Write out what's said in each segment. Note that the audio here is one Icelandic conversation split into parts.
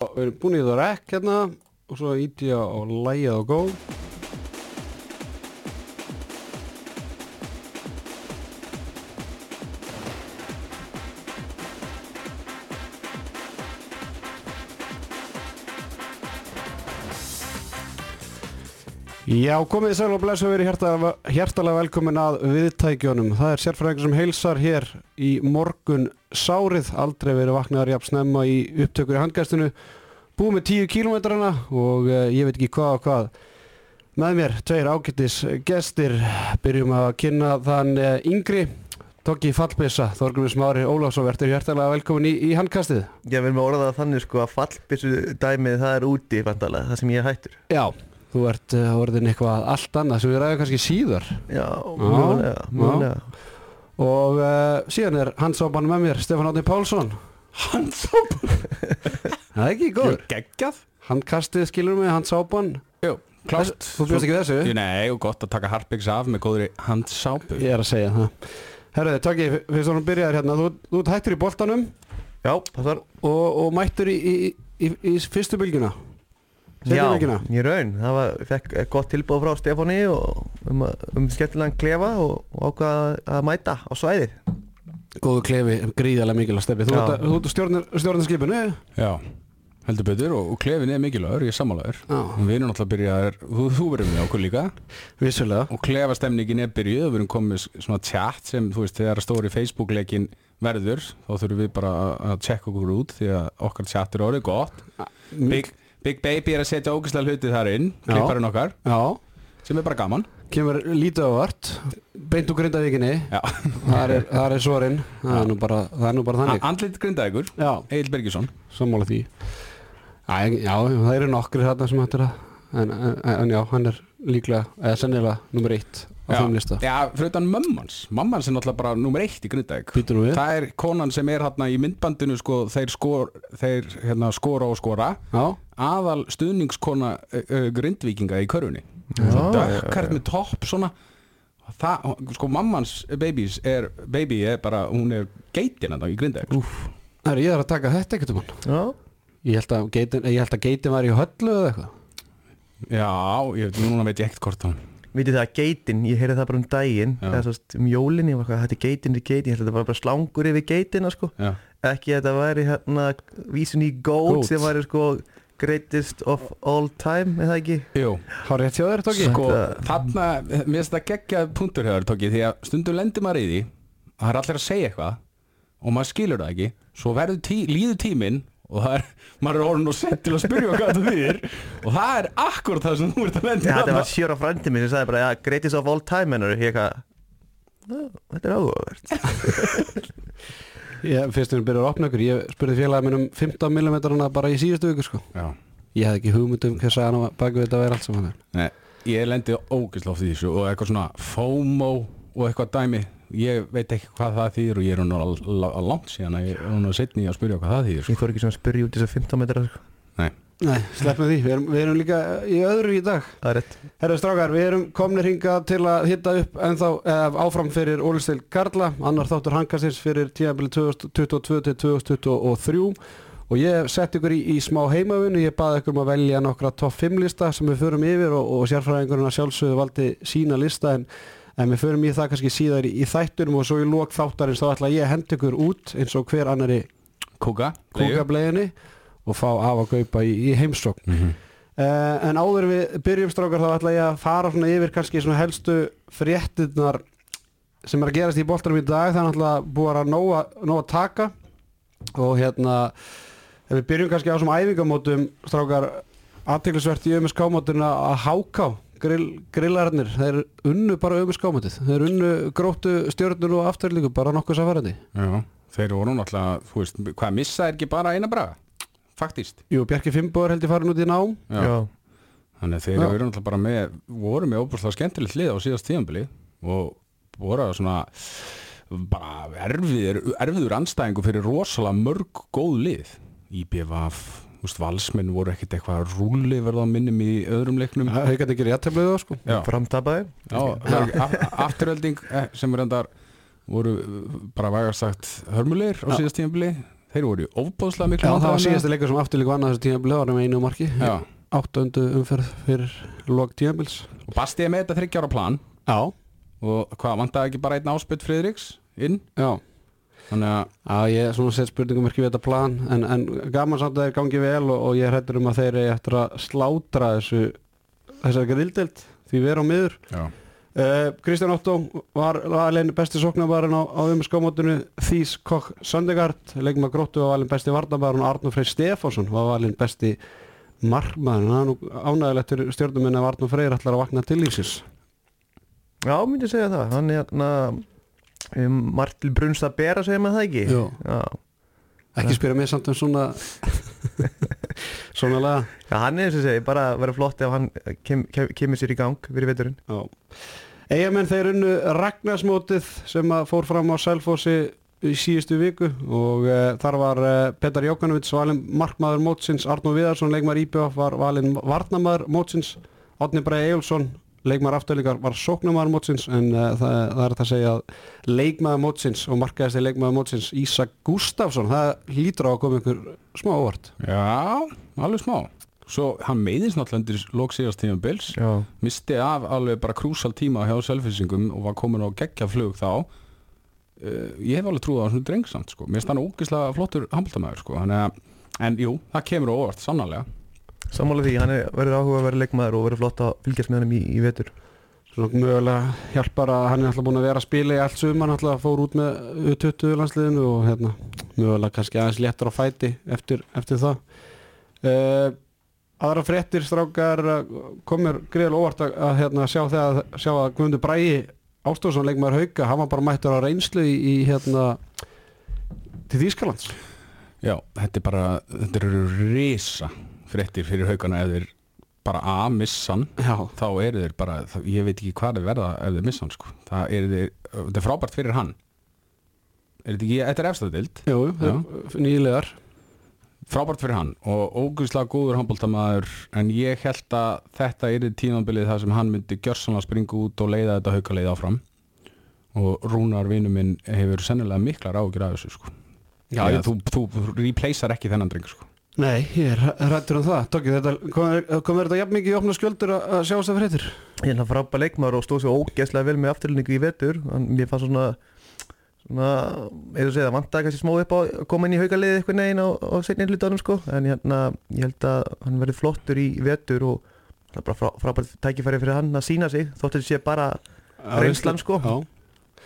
Við erum búin í það rekk hérna og svo íti ég á lægið og góð Já, komið sæl og blessu verið hjartalega, hjartalega velkomin að viðtækjónum. Það er sérfræðingur sem heilsar hér í morgun sárið, aldrei verið vaknaðar jafn snemma í upptökur í handgæstinu. Búið með 10 kílómetrana og uh, ég veit ekki hvað og hvað. Með mér, tveir ágættis gestir, byrjum að kynna þann uh, yngri, Tóki Fallbissa, Þorgrumur Smári Ólafsson, verður hjartalega velkomin í, í handkastið. Ég vil með orða það þannig sko að fallbissu dæmið það er úti vandalega, það sem ég hættur Já, þú ert uh, orðin eitthvað allt annað sem við ræðum kannski síðar. Já, mjögulega, mjögulega Og uh, síðan er hansápan með mér, Stefán Átni Pálsson. Handsápan Það er ekki góður. Geggjað Handkastið skilur mig, handsápan. Jú, klárt Þú bjóst ekki við þessu? Jú, Nei, og gott að taka harpiks af með góðri handsápu Ég er að segja það. Herruði, Tóki, fyrst þú byrjaðir hérna, þú, þú ert hættur í boltanum Já, það var og, og mættur í, í, í, í fyrstu bylgjuna. Já, ég raun, það var, fekk gott tilbúð frá Stefáni og um, um skemmtilegan klefa og, og ákvað að mæta á svæðið. Góðu klefi, gríðarlega mikilvægt stefni. Þú ert- þú ert stjórnar, stjórnar skipinu? Já, heldur betur og, og klefin er mikilvægur, ég er sammálaður. Við erum náttúrulega að byrja þú, þú verður með okkur líka. Vissulega. og klefastemningin er byrjuð við erum komið svona chat sem þú veist þegar stóri Facebook-leikin verður þá þurfum við bara að- að checka okkur út því að okkar chat er orðið gott. Big, Big Baby er að setja ógæslega hluti þar inn klipparinn okkar Já, sem er bara gaman kemur lítið á vart. Beint úr grindavíkinni. Það er, það er svarinn. Það er nú bara, það er nú bara þannig. Andlit grindaðegur, Já, Egil Bergjesson sammála því. Æ, já, það eru nokkri þarna sem hættir að, en, en, en já, hann er líklega, eða sennilega, nummer eitt á þeim lista. Já, fyrir utan mömmans Mammans er náttúrulega bara nummer eitt í við. Það er konan sem er hérna í myndbandinu sko, þeir, skor, þeir hérna, skora og skora Já, aðal stuðningskona uh, uh, Grindvíkinga í körfunni. Dökkart með topp svona. Það, sko mammans babies er, baby er bara, hún er geitin að það í Grindavík sko. það er ég þarf að taka þetta ekkert um hann. Já, Ég held að geitin, var í höllu eða eitthvað. Já, ég, núna veit ég ekkert hvort hann vitið það að geitin, ég heyrði það bara um daginn eða svo um jólin, ég var hvað, þetta er geitin, þetta er geitin. Ég held að þetta var bara slangur yfir geitina sko. Ekki að þetta væri hérna vísun í Goat. sem væri sko greatest of all time, eða ekki? Jú Há rétt hjá þér, Tóki? Sko, Þetta- þarna, mér finnst það geggjað punktur hefur tókið því að stundum lendir maður í því að það er allir að segja eitthvað og maður skilur það ekki. Svo verður tí, líður tíminn og það er, maður er orðin og sett til að spyrja hvað þetta þýðir og það er akkurat það sem þú ert að Já, lenda þetta var sjóra frændi minn sem sagði bara, já, greatest of all time ennur, ég eitthvað "Já, þetta er áhugavert Ég, fyrst við byrjar að opna ykkur, ég spurði félagið minn um 15 mm bara í síðustu viku sko. Já, Ég hafði ekki hugmynd um hvað hann á baku þetta væri allt saman. nei, ég lendi ógislega oft í þessu og eitthvað svona FOMO og eitthvað dæmi ég veit ekki hvað það þýðir og ég er nú al- al- al- langt síðan að ég er nú setni að spyrja hvað það þýðir sko. Ég þór ekki svona að spyrja út þess að 15 metrar sko. Nei, Nei, sleppum því, við erum, við erum líka í öðru í dag. Það er rétt. Herra strákar, við erum komnir hingað til að hitta upp ennþá eh, áfram fyrir Ólistil Karla, annar þáttur hankastins fyrir tíðanbili 2022 til 2023 og ég sett ykkur í, í smá heimavinnu, ég baði ykkur um að velja nokkra topp 5 lista sem við förum yfir og, og sérfræðingurinn að sjálfsögðu valdi sína lista en, en við förum í það kannski síðar í, í þættunum og svo í lok þáttarins þá ætla ég að henda ykkur út eins og hver annari kúka, kúkableginni og fá af að kaupa í, í heimsókn. Mm -hmm. Uh, en áður við byrjum strákar þá ætla ég að fara svona yfir kannski svona helstu fréttinnar sem er að gerast í boltanum í dag. Það er náttúrulega búið að nóga, nóga taka. Og hérna ef við byrjum kannski á svona æfingamótum strákar aðteglisvert í ömur skámótuna að háká grill, grillararnir, þeir unnu bara ömur skámótið, þeir unnu gróttu stjörnur og afturlíku bara nokkuð safarandi Já, þeir voru náttúrulega, þú veist, hvað missa er ekki bara eina braga? Faktist. Jú, Bjarki Fimbóður held ég farin út í nám Já. Þannig að þeir Já. eru náttúrulega bara með, voru með óbúrslega skemmtilegt lið á síðast tíðanbili og voru að svona bara erfiður, erfiður anstæðingu fyrir rosalega mörg góð lið. IBVF, valsmenn voru ekkit eitthvað rúli verða að minnum í öðrum leiknum. það hefði ekki réttablaðið þá sko Já, Já, af- afturölding eh, sem er endar voru eh, bara vægast sagt hörmulegir á Já. síðast tímabili þeir voru ofbóðslega miklu Já, það var síðasti leikur sem afturlíku annað þessu tímabili var með einu marki. Já. áttundu umferð fyrir lok tímabils. Og Basti er með þetta þryggjára plan. Já, og hvað, vantaði ekki bara einn áspytt Friðriks inn? Já. Þannig að Já, ég er svona sett spurningum ekki við þetta plan en, en gaman samt að þeir gangi vel og, og ég hrættur um að þeir eigi eftir að slátra þessu þessar grildelt því við erum miður. Já, Kristján Otto var valinn besti sóknarbarinn á, á um skámótinu Þís Kokk Sandegard leikma gróttu var valinn besti varnabarinn og Arnur Freyr Stefánsson var valinn besti markmaður það er ánægilegt fyrir stjórnuminn að Arnur Freyr ætlar að vakna til lífsins Já, myndi ég segja það Hann er hérna um, Martil Brunst að bera segja maður það ekki Jú. Já. ekki spyrja mig samt um svona svona lega Já, hann er þess að segja, bara vera flott ef hann kem, kem, kemur sér í gang fyrir veturinn Já. Eigamenn þeir unnu Ragnarsmótið sem fór fram á Selfossi í síðustu viku og uh, þar var uh, Petar Jókanovits valinn markmaður mótsins, Arnó Viðarsson leikmaður IBF var valinn varnamaður mótsins, Átni Bræði Egilson leikmaður afturlíkar var sóknamaður mótsins en uh, það, það er þetta að segja að leikmaður mótsins og markaðist leikmaður mótsins Ísak Gustafsson, það lítur á að koma ykkur smá óvart. Já, alveg smá. Svo hann meiðist náttúrulega undir lók síðast tíma bils Já, misti af alveg bara krúsal tíma hjá selfisingum og var komin á geggjaflug þá. Uh, ég hef alveg trúið á svona drengsamt sko. mér finnst hann ógislega flottur handbóltamæður sko. Þannig að- en jú, það kemur óvart sannarlega sammála því, hann er, verður áhuga að vera leikmaður og verður flott að fylgjast með hann í, í vetur. Svona mögulega hjálpar að hann er alltaf búin að vera að spila í allt sumar alltaf fór út með U20 landsliðinu og hérna mögulega kannski aðeins léttur á fæti eftir, eftir það. Uh, aðra fréttir strákar komur greiðlega óvart að, að hérna, sjá, þegar, sjá að Guðmundur Bræi Ástóðsson leikmaður hauka, hann var bara mættur á reynslu í, í hérna til Þýskalands. Já, þetta er bara, þetta eru risa fréttir fyrir haugana ef þeir bara að missan Já, þá eru þeir bara, það, ég veit ekki hvað þeir verða ef þeir missan sko. það eru þeir, þetta er frábært fyrir hann er þetta ekki, þetta er efstæðdild jú, nýlegar frábært fyrir hann og ógustlega góður handbóltamaður en ég held að þetta er tímabilið þar sem hann myndi gjörsanlega springa út og leiða þetta haukaleið áfram og Rúnar vinnu minn hefur sennilega miklar ágjur af þessu sko. Já, Já, þú, þú replacear ekki þennan dreng sko. Nei, ég er rættur um það. Tóki, þetta, komur, komur þetta jafn mikið í opna skjöldur að, að sjá þess að fréttir? Ég er hann frábær leikmaður og stóð sér ógeðslega vel með afturlningu í vetur. Mér fannst svona svona, eða segja, það vantaði kannski smá upp á að koma inn í haugaliðið eitthvað neginn á, á seinni hlutanum sko. En hérna, ég held að hann verði flottur í vetur og það er bara frá, frábært tækifæri fyrir hann að sína sig þótt þetta sé bara Reynslan, sko. Já,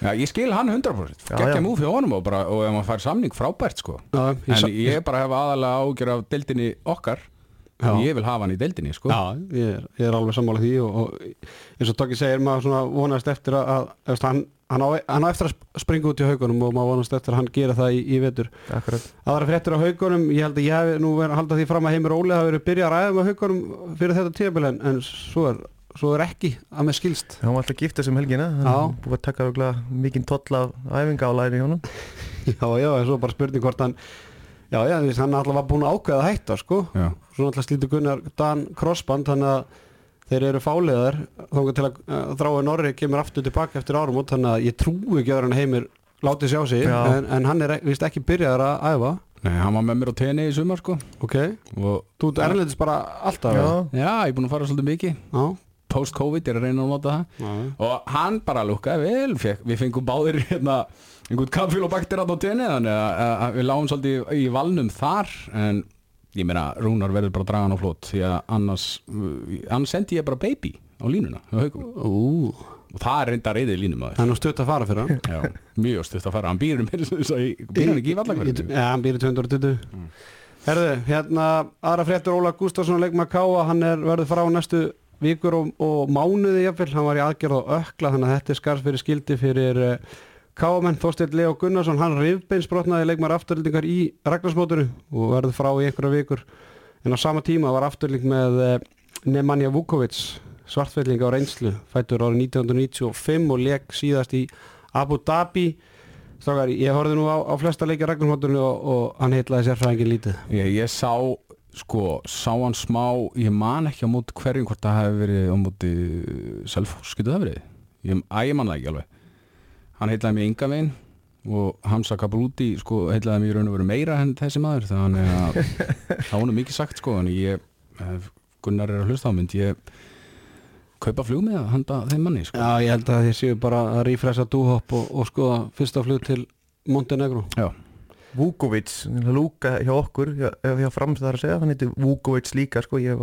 Já, ég skil hann 100% Já, geggja já. múf hjá honum og, bara, og ef maður fær samning frábært sko. já, en sa- ég bara hef aðalega ágjur af deildinni okkar Já. og ég vil hafa hann í deildinni sko. Já, ég er, ég er alveg sammála því og, og eins og Tóki segir maður svona vonast eftir að, að eftir, hann, hann, á, hann á eftir að sp- springa út í haugunum og maður vonast eftir að hann gera það í, í vetur akkurat Aðra fréttir á haugunum, ég held að ég hef nú verið að halda því fram að Heimir Óli hafi verið byrjað að ræða með haugunum fyrir þetta tíðabil en, en svo, er, svo er ekki að með skilst. Hann var alltaf giftast um helgina. Hann er búið að taka mikinn toll af æfinga á læri hjá honum. Já, já, en svo bara spurning hvort hann Já, já, þú veist, hann alltaf var búin að ákveða að hætta sko. Já. Svo alltaf slítur Gunnar Dan crossband þannig að þeir eru fáliðar. Þóngar til að uh, þráið Norri kemur aftur tilbaka eftir árum út þannig að ég trúi ekki að hann heimir látið sjá sig. En, en hann er vist ekki byrjaðar að æfa. Nei, hann var með mér á tenni í sumar sko. ok, og þú ert erlendis bara alltaf Já, já, ég er búin að fara svolítið mikið. Já, post-covid, er að reyna að nota það. Já. og hann bara lukkaði vel fekk, við fengum báðir hérna einhvern kaffílobakter á tenni þannig að, við lágum svolítið í valnum þar en ég meina Rúnar verður bara að draga hann á flót því að annars annars sendi ég bara baby á línuna. Ú, og það er reynda reyðið línum að það er stutt að fara fyrir hann. Já, mjög stutt að fara, hann býr um býr hann ekki í vallakvæðinu Já, hann býr í 220 Herðu, hérna aðra fréttur Óla Gustafsson leikma Káa, hann er verður frá næstu vikur og, og mánuði jafnvel, hann var í aðgerð á ökla þannig að þetta er skars fyrir skildi fyrir uh, Káamenn, Þorsteinn Leo Gunnarsson. Hann rifbeinsbrotnaði leikmar afturlendingar í Ragnarsmótunu og verður frá í einhverja vikur. En á sama tíma var afturlending með uh, Nemanja Vukovic svartfelling á reynslu, fættur árið 1995 og leik síðast í Abu Dhabi. Strákar, ég horfði nú á, á flesta leikja Ragnarsmótunu og, og hann heitlaði sérfræðingin lítið. Ég, ég sá sko, sá hann smá ég man ekki á móti hverjum hvort það hefði verið á móti Selfoss, getur það verið? Ég, að ég man það ekki alveg. Hann heitlaði mig ynga veginn og Hamza Kabalúti sko heitlaði mér í raun og veru meira en þessi maður þannig að það nú mikið sagt sko en ég, Gunnar er að hlusta á mynd ég kaupa flug með að handa þeim manni sko. Já, ég held að þið séu bara að rífresa dúhopp og, og skoða fyrsta flug til Montenegro. Já, Vukovic, Lúka hjá okkur hjá, hjá frams þar að segja, hann heitir Vukovic líka sko, ég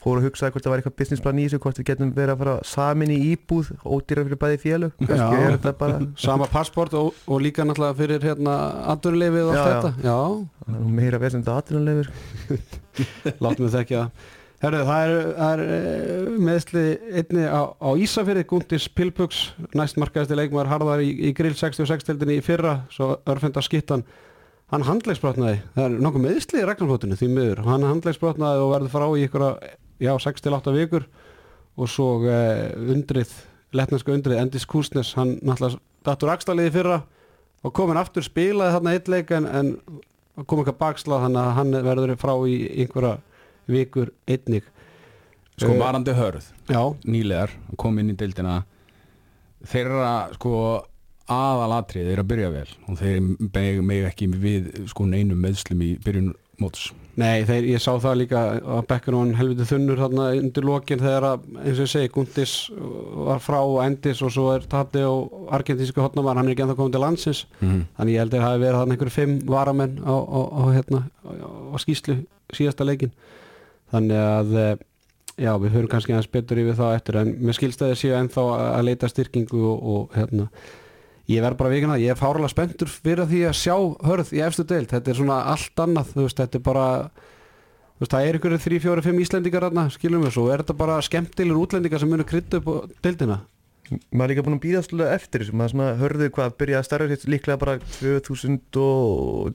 fór að hugsa hvort það var eitthvað businessplan í þessu, hvort við getum verið að fara samin í íbúð, ódýra fyrir bæði félög kannski Já. er þetta bara Sama passport og, og líka náttúrulega fyrir hérna aðdurleifið og allt þetta. Já, meira vesend aðtunarlegur Láttum við þekkja. Herðu, það er, er eh, meðsli einni á, á Ísafirði Gundis Pilbugs, næst markaðasti leikmaður harðar í, í grill 66-tildinni í fyrra svo örfenda skittan hann handlegsbrotnaði, það er nokkuð meðsli í regnarflótinu því miður, hann handlegsbrotnaði og verður frá í ykkur já, 6-8 vikur. Og svo eh, undrið, letnarska undrið Endis Kúsnes, hann náttúrulega dattur axtaliði fyrra og komin aftur spilaði þarna eitt leik en, en kom eitthvað bakslað þannig að hann verður frá í einhverja vikur einnig. Sko Eh, varandi hörð Já, nýlegar, kom inn í deildina. Þeirra sko aðalatrið er að byrja vel og þeir meg ekki við sko neinum meðslum í byrjun móts. Nei, þeir, ég sá það líka að bekkur hann helviti þunnur þarna undir lokin þegar að, eins og ég segi, Gundis var frá og endis og svo er Tati og argentísku hotnamar, hann er ekki ennþá komið til landsins. Mm -hmm. þannig ég held að það hafi verið þarna einhverju fimm varamenn á, á, á, hérna, á, á skýslu síðasta leikin þannig að eh, já, við höfum kannski aðeins betur yfir það eftir en með skilstæði séu ennþá að leita styrkingu og, og hérna ég verð bara vikina, ég er fárlega spenntur fyrir því að sjá hörð í efstu deild. Þetta er svona allt annað, þú veist, þetta er bara þú veist, það er einhverju 3, 4, 5 Íslendingar þarna, skilum við svo, er þetta bara skemmtilegur útlendingar sem munu krytta upp á deildina. Maður er líka búin að býða svolítið eftir maður svona hörðu hvað byrjaði að starfa sér líklega bara 2010-11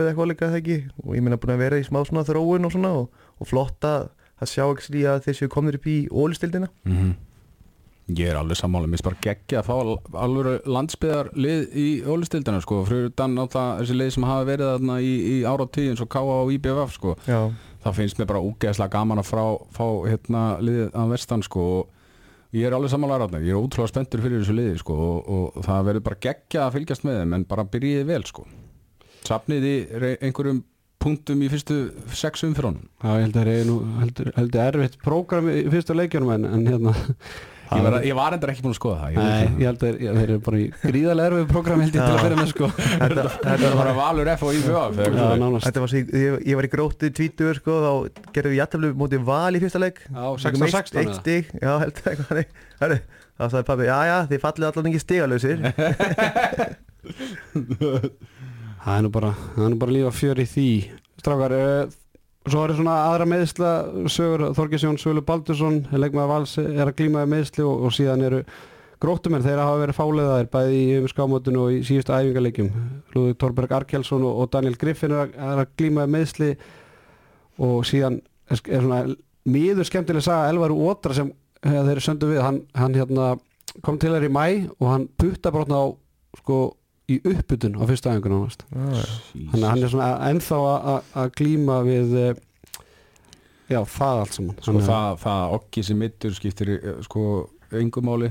eða eitthvað líka það ekki? Og ég meina búin að vera í smá svona þróun og svona og, og flott að, að sjá ekki slí að Ég er alveg sammála, mér finnst bara geggja að fá alveg landsbyðar lið í ólistildina sko, fyrir utan á það þessi lið sem hafa verið þarna í, í ára tíð eins og K.A. og IBFF sko. Já, það finnst mér bara úgeðslega gaman að frá, fá hérna liðið að vestan sko og ég er alveg samanlega ræðna, ég er ótrúlega spenntur fyrir þessu liði sko og, og það verður bara geggja að fylgjast með þeim en bara byrjiði vel sko. Sapniði einhverjum punktum í fyrstu sex umfyrónum Já, ég held að það er erfitt prógram í fyrsta leikjunum en, en hérna ég var, ég var endur ekki búin að skoða það ég Nei, veit ég held að þeir eru bara í gríðarlega erfið ég til að byrja með sko. Þetta, var bara valur F og svo, ég, ég var í grótið tvítur sko, þá gerðum við jættaflu mótið val í fyrsta leik. Já, Fengum 16-16 eitt- Eitt stig, já, held að eitthvað þannig. Herru, þá sagði pabbi, já, já, þið fallið allan ekki stigalösir Það er nú bara, það er nú bara lífa fjör í því. Strákar, uh, svo er svona aðra meðsla sögur Þorgesjón Svölu Baldursson leikmaður vals er að glíma með meðsli og, og síðan eru gróttumenn þeirra hafa verið fálegaðir bæði í skámotinu og í síðustu æfingarleikjum Lúði Torberg Arkelsson og, og Daniel Griffin er að, er að glíma með meðsli og síðan er, svona miður skemmtileg saga Elvaru Ótra sem eh, þeir eru söndu við hann, hann hérna, kom til þær í mæ og hann putta brotna á sko í uppbytun á fyrstu æfingun ánast þannig að hann er svona ennþá að- glíma við eh, já, það allt saman. Sko það, það okki sem mittur skiptir eh, sko engumáli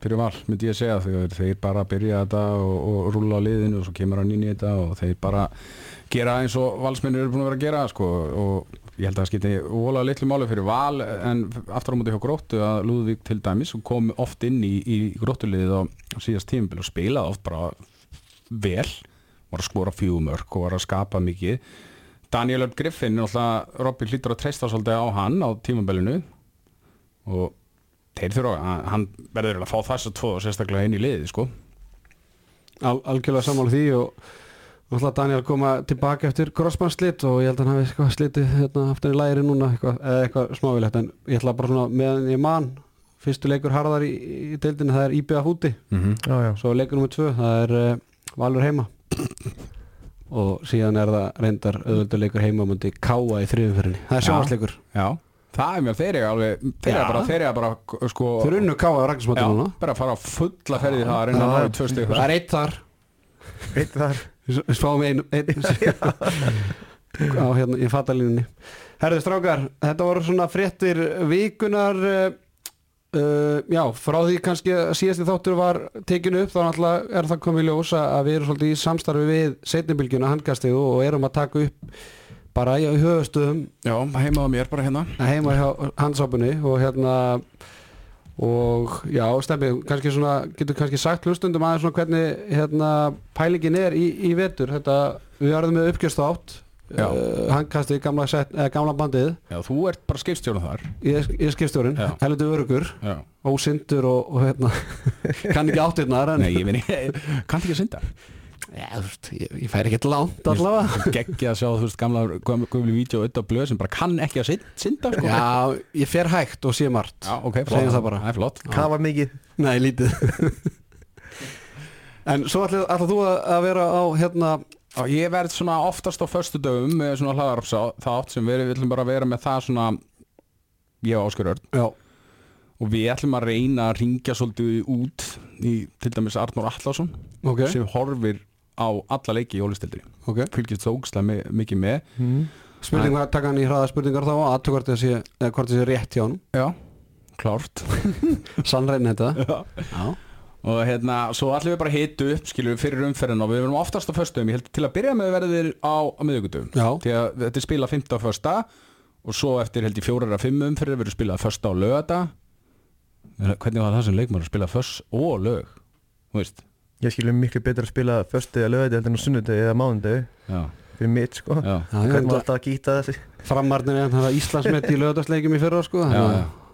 fyrir val, myndi ég segja þegar þeir bara byrja þetta og, og rúla á liðinu og svo kemur hann inn í þetta og þeir bara gera eins og valsmennir eru búin að vera að gera sko og ég held að það skipti ólega litlu máli fyrir val en aftur á móti hjá gróttu að Lúðvík til dæmis kom oft inn í, í gróttuliðið á, síðast tímabil og spilaði oft bara vel var að skora fjúmörk og var að skapa mikið. Daniel Örn Griffin Robby hlýtur að treysta svolítið á hann á tímabilinu. Og þeir þurfa að hann verður að fá þess að tvo sérstaklega inn í liði sko. Al, algjörlega sammála því og náttúrulega Daniel koma tilbaka eftir crossband slitt og ég held að hann hafi eitthvað slitið hérna, aftur í læri núna eitthvað, eða eitthvað smávilegt en ég ætla bara svona meðan ég man fyrstu leikur harðar í, í deildinu það er IBA húti mm -hmm. Já, já, svo leikur nummer tvö það er uh, Valur heima. Og síðan er það reyndar auðvöldur leikur heima á mundi Káa í þriðumferðinni það er Já. sjónvarsleikur Já, það er mér, þeir eru alveg þeir eru bara, þeir eru bara sko þeir unnu Káa á Já, Ragnarsmátti núna. bara fara á fulla ferði það það er eitt þar. Eitt þar. Spáum einu, einu á hérna í fatalínunni. Herðu strákar, þetta voru svona fréttir vikunar eh, uh, já, frá því kannski að síðasti þáttur var tekinu upp þá er það komið í ljós að við erum svolítið í samstarfi við setnibilgjuna handkastið og erum að taka upp bara í höfustöðum Já, heima á mér bara hérna. Heima hjá handsápunni og hérna og já, stemmi, kannski svona getur kannski sagt hlustundum aðeins svona hvernig hérna pælingin er í, í vetur. Þetta, við verðum með uppgjöst átt Uh, handkastið, gamla, set, eh, gamla bandið. Já, þú ert bara skipstjórn þar. Ég, ég er skipstjórinn, Já. heldur örugur ósindur og, og hérna kann ekki áttirnar Nei, ég ekki, kanntu ekki að synda? Já, þú veist, ég, ég fær ekkert langt allavega. Geggi að sjá, þú veist, gamla gömlu vídeo auðvitað blöð sem bara kann ekki að syn- synda sko. já, ég fer hægt og sé margt Já, ok, Segjum það bara. Það er flott. Kafa mikið. Nei, lítið. En svo ætlað, ætlað þú að, að vera á hérna Já, Ég verð svona oftast á föstu dögum með svona hlaðarpsá þátt sem við viljum bara vera með það svona ég og Áskar Örn. Já, og við ætlum að reyna að ringja svolítið út í til dæmis Arnór Allarsson ok, sem horfir á alla leiki í ólistildri ok. Fylgist þó ógstlega mi mikið með. Spurning hvað taka hann í hraða spurningar þá og aðtöku hvort það sé, eða hvort það sé rétt hjá hann Já, klárt. Sannrein þetta. Já. Já, og hérna, svo ætlum við bara hitu upp skilur við fyrir umferðin og við verum oftast á föstum ég held til að byrja með verðir á, á miðugundum Já. því að þetta er spilað 15 á fösta og svo eftir held ég fjórar að fimm umferðir verður spilað fösta og lögata hvernig var það sem leikmar að spila föst og lög þú veist. Ég skilur miklu betur að spila föstu eða lögði heldur en á sunnudegi eða mánudegi. Já, fyrir mitt sko. Hvernig var alltaf að gýta þessi Framarnir er það Íslandsmet í lögadagsleikjum í fyrra sko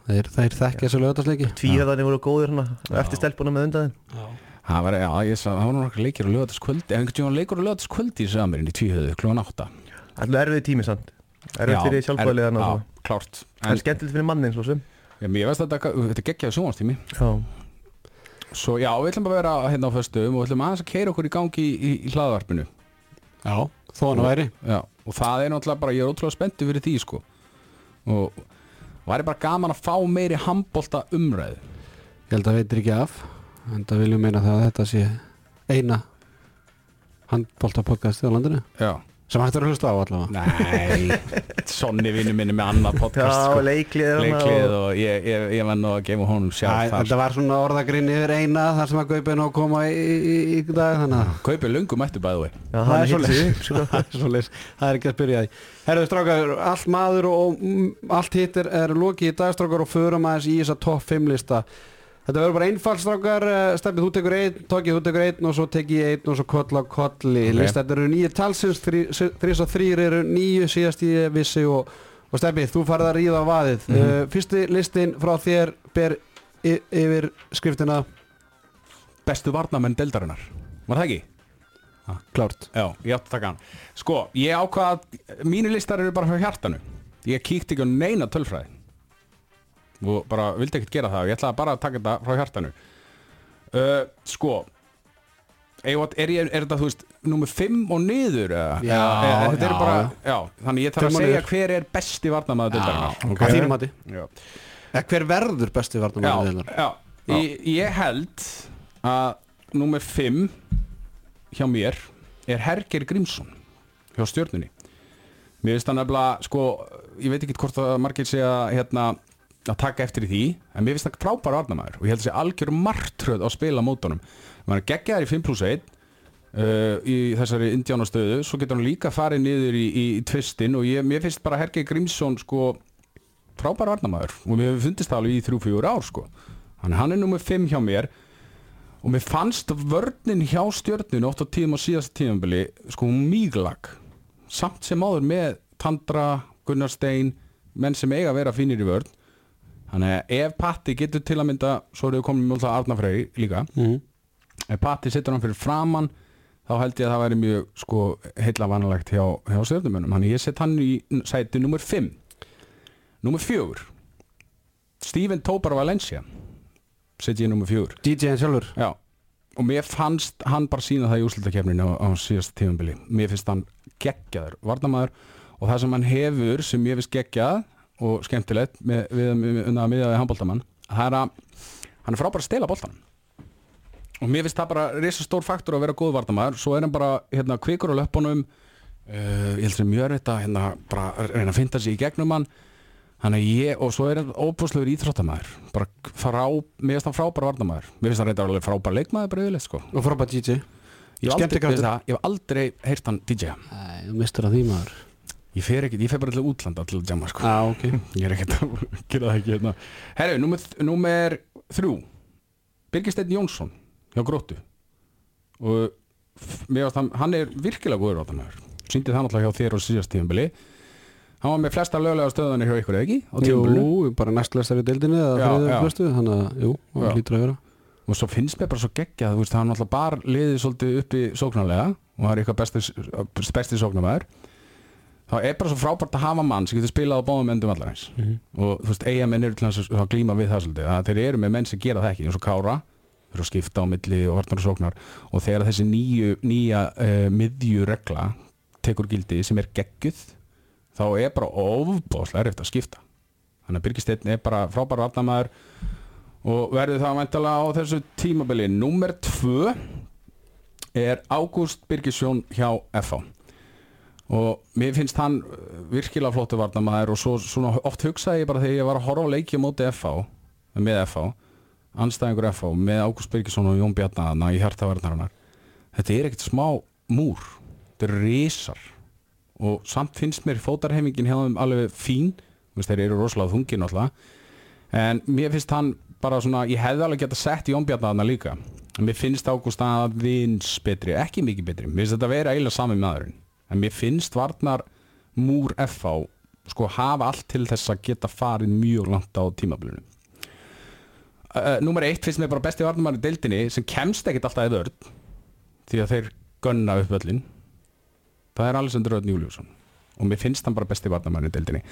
Þeir, þeir þekkja þessu lögadagsleiki Tvíhöfðarnir voru góðir hérna eftir stelpuna með undaðin það var, já, ég sagði, það var nokkar leikir á lögataskvöldi ef einhvern tíma leikur á lögataskvöldi í samirinn í tvíhöðu klúan átta. Alltaf erfið tími samt. Erfið fyrir sjálfbæðilega Já, klárt. En skemmtilegt fyrir mannin svo sem. Já, mér veist að þetta, þetta er geggjaði sjónvarstími Já. Svo já, við ætlum að vera hérna á föstum og við ætlum aðeins að keira okkur í gangi í, í, hlaðvarpinu. Já, þó hann væri. Já, og það er náttúrulega bara, ég er ótrúlega spenntu fyrir því sko. Og væri bara gaman að fá meiri handbolta umræðu? Ég held að veitir ekki af En það viljum meina það að þetta sé eina handbólta podcastið á landinu. Já, sem hægt er að hlusta á allavega. Nei Sonni vinnu minni með annað podcast Já, sko. leiklið Leiklið og- og ég, ég, ég var nú að gefa honum Æ, sjálf þar. Þetta var svona orðagrinn yfir eina þar sem að Gaupi nú koma í, í, í, dag Kaupið lungum mættu bæðu Það er hittir sko. Það er svoleiðis. það er ekki að spyrja því. Herðu strákar, allt maður og mm, allt hitt er, er lokið í dagstrákar og förum aðeins í þessa topp 5 lista Þetta verður bara einfalt strákar. Stefnið, þú tekur einn, Tókið, þú tekur einn og svo tek ég einn og svo koll á kolli. Ok. Lista, þetta eru nýju talsins þrís og þrýr eru nýju síðast ég vissi og, og Stefnið, þú farið að ríða á vaðið. Mm Mhm. Fyrsti listin frá þér ber yfir skriftina. Bestu varnamenn deldarinnar Var það ekki? Klárt. Já, ég átti að taka hann. Sko, ég ákvað að Mínu listar eru bara frá hjartanu. Ég kíkti ekki á neina tölfræði Og bara vildi ekkert gera það. Ég ætlaði bara að taka þetta frá hjartanu. Uh, Sko Er, er, ég- er þetta, þú veist, númer 5 og niður eða? Já, þetta er já, bara, já. þannig ég þarf að og segja hver er besti varnamaður dildarinnar Að þínum mati. Já, Eh, Hver verður besti já. Ég, ég held að númer 5 hjá mér er Herger Grímsson hjá stjörnunni. Mér finnst það nefnilega, sko, ég veit ekki hvort að margir segja hérna að taka eftir í því, en mér finnst það frábæra varnamaður og ég held að sé algjör martröð á spila mótunum. Man er geggjaðar í 5 plus 1 uh, í þessari indjánastöðu, svo getur hann líka farið niður í, í, í tvistin og ég, mér finnst bara Herger Grímsson sko frábæra varnamaður og mér hefur fundist það alveg í 3-4 ár sko. Þannig hann er nummer 5 hjá mér og mér fannst vörnin hjá stjörnun oft á tíðum á síðast tíðanbili sko míglag samt sem áður með Tandra, Gunnar Stein menn sem eiga að vera fínir í vörn þannig að ef Patti getur til að mynda svo erum við komin með alltaf Arnafrey líka. Mm. ef Patti setur hann fyrir framann þá held ég að það væri mjög sko heilla vanalegt hjá, hjá stjörnumönnum. Þannig ég set hann í sæti nummer 5 nummer 4 Steven Tobar Valencia set ég nummer 4 DJ-in sjálfur. Já, og mér fannst hann bara sína það í úrslutakefninu á, á síðast tífambili mér finnst hann geggjaður varnamaður og það sem hann hefur sem mér finnst geggjað og skemmtilegt með, við, við, við, við, við handbóltamann það er að hann er frábæra að stela boltan og mér finnst það bara risa stór faktor að vera góð varnamaður svo er hann bara hérna kvikur á löpunum uh, ég held sem mjög erfitt að hérna bara reyna að finna sig í gegnum hann. Þannig að ég, og svo er hann óbúslegur íþróttamæður bara frá, mér finnst hann frábær varnamæður mér finnst hann reyndar alveg frábær leikmaður bara yfirleitt sko. Og frábært DJ Ég hef aldrei, ég aldrei heyrt hann DJ Æ, mistur að því maður Ég fer ekki, ég fer bara til útlanda til að jamma sko. Já, ok. Ég er ekkert að gera það ekki hérna. Herru, númer, númer þrjú. Birgisteinn Jónsson hjá Gróttu. Og hann, hann er virkilega góður átamæður Sýndi það náttúrulega hjá þér á síðast tíðanbili Hann var með flesta löglega stöðanir hjá ykkur ekki á Jú, bara næstlæstar í deildinni Þannig að, það og svo finnst mér bara svo geggja veist, hann alltaf bara liðið svolítið uppi sóknarlega og það er eitthvað besti, besti sóknarmæður þá er bara svo frábært að hafa mann sem getur spilað á báðum endum allar eins Mhm. og þú veist, eiga menn eru til þess að glíma við það svolítið, að þeir eru með menn sem gera það ekki eins og Kára, þeir eru að skipta á milli og varnar og sóknar. Og þegar þessi nýju, nýja uh, miðjuregla tekur gildi sem er gegguð þá er bara ofbáslega erfitt að skipta. Þannig að Birgisteinn er bara frábær varnamæður og verður það væntalega á þessu tímabili. Númer 2 er Ágúst Birgisjón hjá FH og mér finnst hann uh, virkilega flottu varnamæður og svo, svona oft hugsaði ég bara þegar ég var að horfa á leiki á móti FH með FH, anstæðingur FH með Ágúst Birgisjón og Jón Bjarnaðana í hjartavarnarinnar þetta er ekkert smá múr þetta er risar og samt finnst mér fótarhefingin þeim alveg fín. Þeir eru rosalega þungir náttúrulega. En mér finnst hann bara svona ég hefði alveg geta sett Jón Bjarnaðana líka. En mér finnst Ágúst aðeins betri ekki mikið betri, mér finnst þetta vera eiginlega sami maðurinn, en mér finnst varnar múr FH sko hafa allt til þess að geta farið mjög langt á tímablunum uh, Númer eitt finnst mér bara besti varnarmann í deildinni sem kemst ekkit alltaf eða örn því að þeir gunna upp öllin það er Alexander Örn Júliusson og mér finnst hann bara besti varnarmann í deildinni.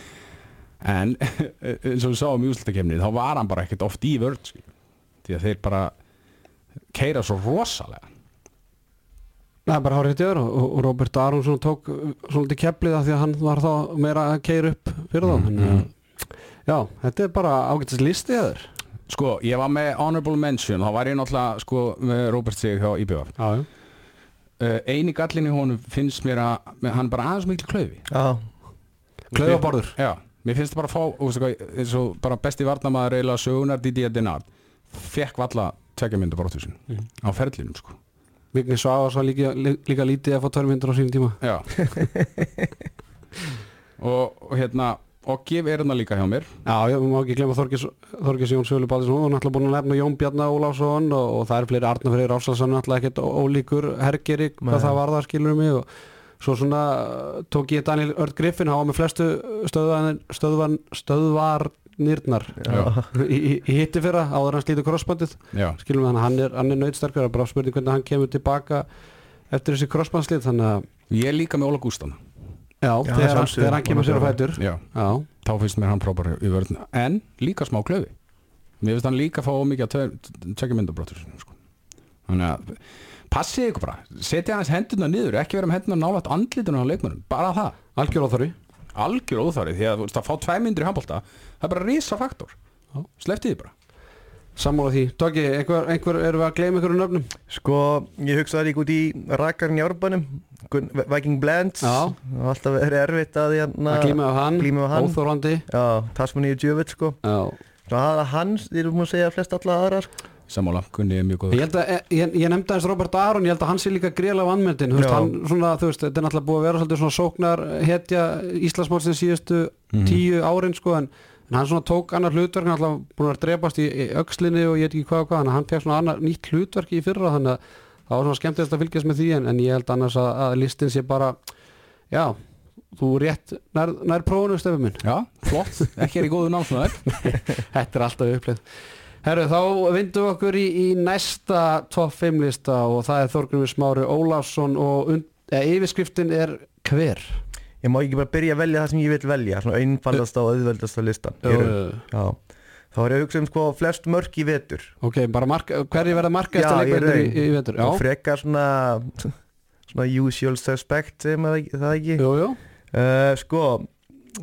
En eins og við sáum í úslutakefni þá var hann bara ekkert oft í vörð því að þeir bara keira svo rosalega Er bara hárið hjá þér og, og Robert Aronsson tók uh, svolítið keflið af því að hann var þá meira að keira upp fyrir þá mm -hmm. Já, þetta er bara ágættis listi þér. Sko, ég var með honorable mention þá var ég náttúrulega sko með Robert Sig hjá IBF Já, já. Uh, eini gallin í honum finnst mér að hann er bara aðeins mikil klaufi. Já, Klaufaborður. Já, mér finnst það bara að fá og veistu hvað, eins og bara besti varnamaður eiginlega sögunar Didier Denard fekk valla tvekja mynda brotthúsin Mhm. á ferlinum sko Vigni Svavars var líka, lí- líka lítið að fá törmyndur á sínum tíma. Já. Og, og hérna og gef er hérna líka hjá mér. Já, ég má ekki glemma Þorgis, Jón Sölu Baldinsson og náttúrulega búin að nefna Jón Bjarnar Ólafsson og, og það er fleiri Arnar Freyr Ársælsson náttúrulega ekkert ólíkur hergeri hvað Nei. það var það skilur mig og svo svona tók ég Daniel Örd Griffin hann var með flestu stöðvan, stöðvan, Já. í, hitti fyrra áður en hann slítur crossbandið skilum við hann, hann er, hann er nöytsterkur bara spurning hvernig hann kemur tilbaka eftir þessi crossbandslið ég er líka með Óla Gústan já, Já, þegar, hann, þegar hann kemur sér á fætur. Já, já, þá finnst mér hann próbar í vörðin en líka smá klöfi mér finnst hann líka fá mikið að tvekja mynda brotthúsin sko. þannig að passið ykkur bara, setja hans hendurna niður ekki vera með hendurna nálægt andlitunum á leikmönum bara það, algjör óþorri algjör óþárið því að þú veist, að fá tvæ myndir í handbólta það er bara risa faktor Já. sleftið því bara sammála því, Tóki, einhver, einhver erum við að gleyma einhverju nöfnum sko, ég hugsaði líka út í árbænum Gun- Viking Blends Já. og alltaf verið erfitt að hérna að glíma á hann, hann. óþórandi Já, Tasmaníu Djöfitt sko já. Svo að hans, þið erum að segja flest alla aðrar sko. Sammála, kunni er mjög góð ég held að, ég, ég nefndi aðeins Robert Aron ég held að hann sé líka greiðlega vannmyndin þú veist, hann svona, þú veist, þetta er náttúrulega búið að vera svolítið svona sóknar hetja Íslandsmálsins síðustu Mhm. tíu árin sko, en, en hann svona tók annar hlutverk hann alltaf búin að drepast í, í öxlinni og ég veit ekki hvað og hvað, hann fekk svona annar nýtt hlutverk í fyrra, þannig að það var svona skemmtilegt að fylgjast með því, en, en ég held annars að, að listin sé bara, já þú rétt, nær, nær prófunu stefum minn. Já, flott, ekki er í góðu námsmaður. Þetta er alltaf uppleið Herru, þá vindum við okkur í, í næsta topp 5 lista og það er Þorgrymur Smári Ólafsson og und, eða, yfirskriftin er hver? Ég má ekki bara byrja að velja það sem ég vil velja Svona einfaldasta og auðveldasta listan. Hér er- Já. Þá er ég að hugsa um sko flest mörk í vetur. Ok, bara marka, hverju verða marka eftir í leikveitur í, raun. í, vetur? Já, frekar svona Svona usual suspect sem að, það ekki? Jú, jú. Uh, Sko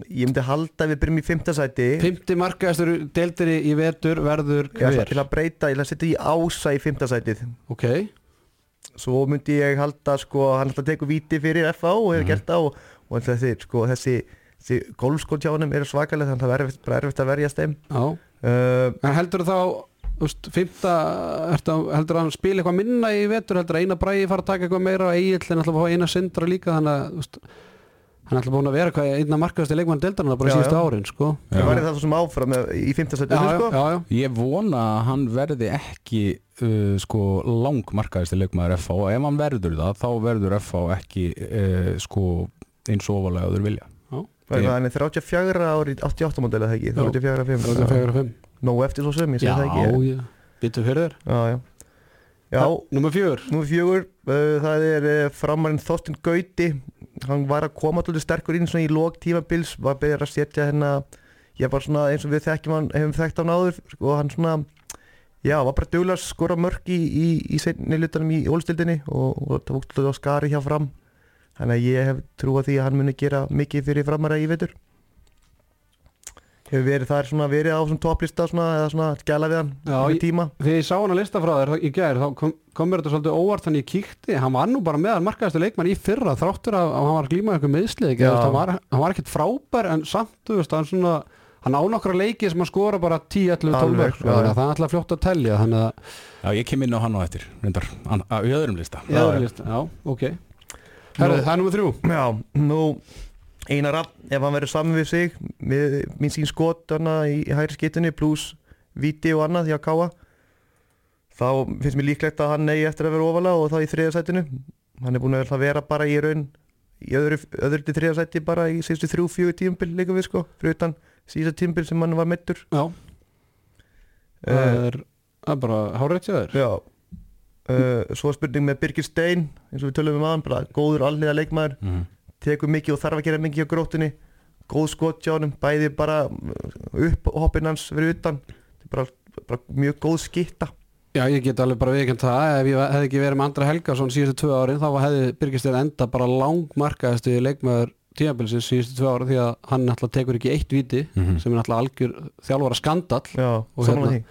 Ég myndi halda að við byrjum í fimmtasæti Fymti markaðastur deildir í, vetur verður Ég ætla hver? að breyta, ég ætla að setja í ása í fimmtasætið Ok, Svo myndi ég halda sko, hann ætla að teka víti fyrir FA og hefur Mhm. gert það og, og þessi, sko, þessi hjá honum eru svakalega þannig að það er erfitt, bara erfitt að verjast þeim. Já, uh, heldur þá Úst, fymta, ertu, heldur að hann spila eitthvað minna í vetur, heldur eina bræði fara að taka eitthvað meira og eigill hann er alltaf búin að vera einna markaðasti leikmann deldarna bara Já, síðustu árin sko. það væri það sem áfram með- í 15 já, setinu já, sko. Ég vona að hann verði ekki uh, sko langmarkaðist leikmaður FH og ef hann verður það þá verður FH ekki uh, sko eins og ofalega að þeir vilja Það er hann er 34 ári 88 módel eða ekki, Já. 34 5 Það og fimm Nó eftir svo sem, ég segi það ekki. já, bitur fyrir þér? Já, já. Já, Númer fjögur. Númer fjögur, uh, það er uh, framarinn Þorsten Gauti hann var að koma alltaf sterkur inn í lók tímabils, var að byrja að setja hérna ég var svona eins og við þekkjum hann hefum þekkt hann áður og hann svona já, var bara duglega að skora mörg í, í, í seinni lutanum í ólstildinni og, og það vókst alltaf á skari hjá fram. Þannig að ég hef trú að því að hann muni gera mikið fyrir framara í vetur hefur verið þar svona verið á svona topplista svona eða svona skjala við hann Já, ég- tíma? Þegar ég sá hann að lista frá þér í gær þá kom, kom mér þetta svolítið óvart þannig ég kíkti. Hann var nú bara meðal markaðastu leikmann í fyrra þráttur að, að hann var að glíma eitthvað meðslið hann, var, hann var ekkert frábær en samt þú veist, hann svona hann á nokkra leiki sem hann skora bara 10, 11, 12 Alveg, mörg sko, þannig að það er alltaf fljótt að telja þannig að Já, ég kem inn á hann á eftir, reyndar, á- í öðrum lista. Já, já, já ok. Herðu, Nú- það er nummer þrjú. Já, nú Einar Rapp, ef hann verður saman við sig með mín sín skot hana, í hægri skittunni pluss viti og annað því að káa þá finnst mér líklegt að hann eigi eftir að vera ofalega og þá í þriða sætinu. Hann er búin að vera bara í raun í öðru, öðru til þriða sæti bara í síðustu þrjú, fjögur tíumbil líka við sko fyrir utan síðustu tíumbil sem hann var meittur Já, það er, það er bara hárétt sér þér. Já. Uh, Svo spurning með Birgir Stein eins og við tölum um aðan, bara góður alliða leikmaður. Mhm. Tekur mikið og þarf að gera mikið á gróttunni. Góð skot hjá honum, bæði bara upp hoppinn hans fyrir utan. Þetta er bara, bara mjög góð skitta Já, ég get alveg bara viðkjönd það. Ef ég hefði ekki verið með Andra Helgason síðustu tvö árin þá hefði Birgistin enda bara langmarkaðastu leikmaður tímabilsins síðustu tvö árin því að hann náttúrulega tekur ekki eitt viti Mhm. sem er náttúrulega algjör þjálfara skandall. Já, Og hérna-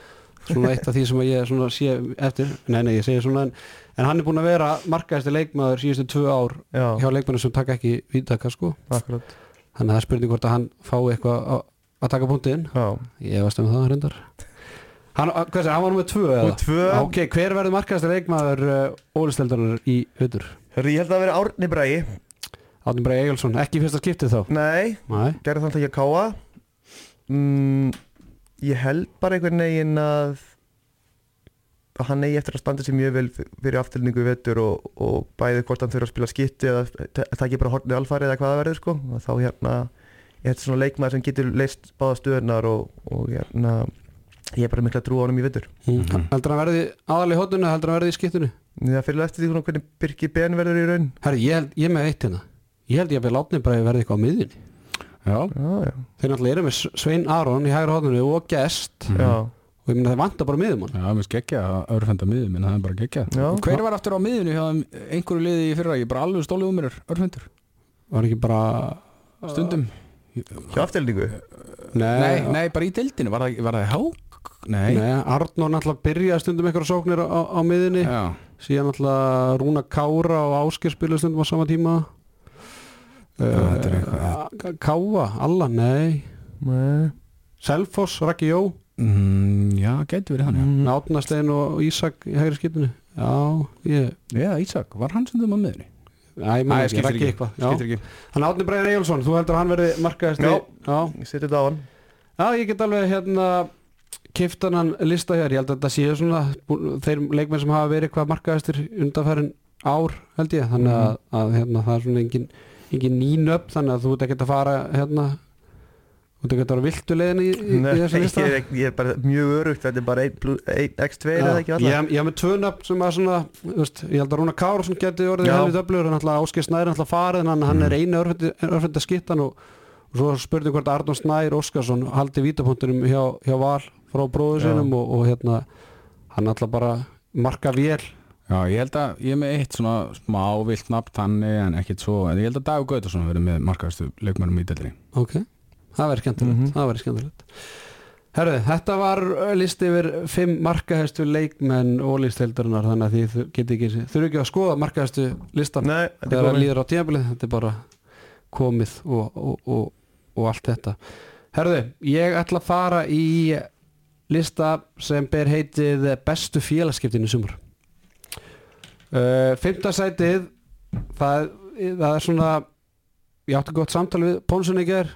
svona eitt af því sem ég svona sé eftir. Nei, nei, ég segi svona en, en hann er búin að vera markaðastu leikmaður síðustu tvö ár Já, hjá leikmannum sem taka ekki vítaka sko. Akkurat. Þannig að það er spurning hvort að hann fái eitthvað að, að taka Já, ég veist um það reyndar. Hann, að- hvað segir, hann var nummið tvö eða? og tvö. Ok, hver verður markaðastu leikmaður uh, ólisteldarinnar í hlutur? Hörru, ég held að veri Árni Bræi Átni Brei Egilson, ekki í fyrsta skiptið þá? Nei, Nei, gerði þannig að káa mm, Ég held bara einhvern veginn að hann eigi eftir að standa sér mjög vel fyrir aftilningu í vetur og, og bæði hvort hann þurfa að spila skipti eða það ekki bara hornið alfari eða hvað það verður sko. Og þá hérna ég þetta svona leikmaður sem getur leist báða stöðunar og, og hérna ég er bara mikla trú á honum í vetur. Mhm. heldur hann verði aðal í hóttunni heldur hann verði í skiptunni? það fyrir eftir því hvernig Birki Ben verður í raun. Herri, ég, held, ég er með eitt hérna. Ég held ég að við Átni Brei verði eitthvað á miðjunni. Já, Já, já, Þeir náttúrulega eru með Svein Aron í hægra hóttunni og Gest. Já, og ég meina þeir vantar bara miðjumann. Já, mér skeggja að örfenda miðum en það er bara geggja. Hver var aftur á miðinu hjá einhverju liði í fyrra? Ég er bara alveg stólið um mér örfendur. Var ekki bara Stundum. hjá aftilningu Nei, Nei, nei, bara í deildinu, var það, var það hák? Nei, Nei, Arnór náttúrulega byrjaði stundum eitthvað sóknir á, á miðjunni. Já, síðan náttúrulega Rúna Kára og Ásker spilaði stundum á sama tíma. Þetta er uh, Káa, Alla, nei. Nei. Selfoss, Raki Jó mm, já, gæti verið hann já. Mm. Átnastein og Ísak í hægri skipinu Já, ég Já, Ísak, var hann miðinu? Æ, ég man Æ, ekki, skiptir ekki. eitthvað. Skiptir ekki Þannig Átni Breiðar Eyjálsson, þú heldur að hann verði markaðist Já. já. Ég seti þetta á hann já, ég get alveg hérna kiftan hann lista hér, ég held að þetta séu svona þeir leikmenn sem hafa verið hvað markaðistir undanfærin ár held ég þannig að, að hérna, það er svona engin, engin nín upp þannig að þú ert ekkert að fara hérna þú ert ekkert að fara viltu leiðin í, í, í þessu ég, lista? er, ekki- ég er bara mjög örugt Þetta er bara 1 x2 eða ekki alla ég, ég hef með tvö nöfn sem að svona þú veist, ég held að Rúna Kárasson geti orðið helvið öflugur, hann ætla Ásker Snær er alltaf farið en hann, hann er einu örfenda skittan og, og svo spurning hvort Arnón Snær Óskarsson haldi vítapunktunum hjá, hjá Val frá bróðu sinum og, og hérna hann ætla bara marka vél. Já, ég held að ég er með eitt svona smá vilt nafn þannig en ekkert svo en ég held að Dagur Það verður skemmtilegt Mhm. það verður skemmtilegt. Herðu, þetta var listi yfir fimm markahæstu leikmenn og listeildarinnar þannig að þið geti ekki þurfu ekki að skoða markahæstu listan Nei, þetta er komið. líður á tímabilið þetta er bara komið og, og, og og allt þetta. Herðu, ég ætla að fara í lista sem ber heitið bestu félagskiptin í sumar. Uh, Fymta sætið það, það er svona ég átti gott samtal við Pónsun í ger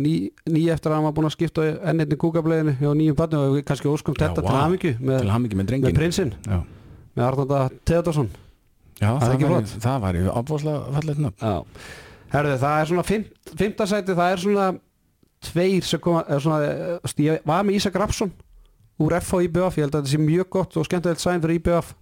ný, ný eftir að hann var búin að skipta ennetni kúkableginu hjá nýjum barni og kannski óskum þetta vá. til hamingju með, með með prinsinn. Með Arnóta Theodorsson Já Það það, var, það var ábúrslega fallet nöfn Já. Herðu, það er svona fimmta sæti, það er svona tveir sem koma, svona, eh, ég var með Ísak Rapsson úr FH IBF, ég held að þetta sé mjög gott og skemmtilegt sæn fyrir IBF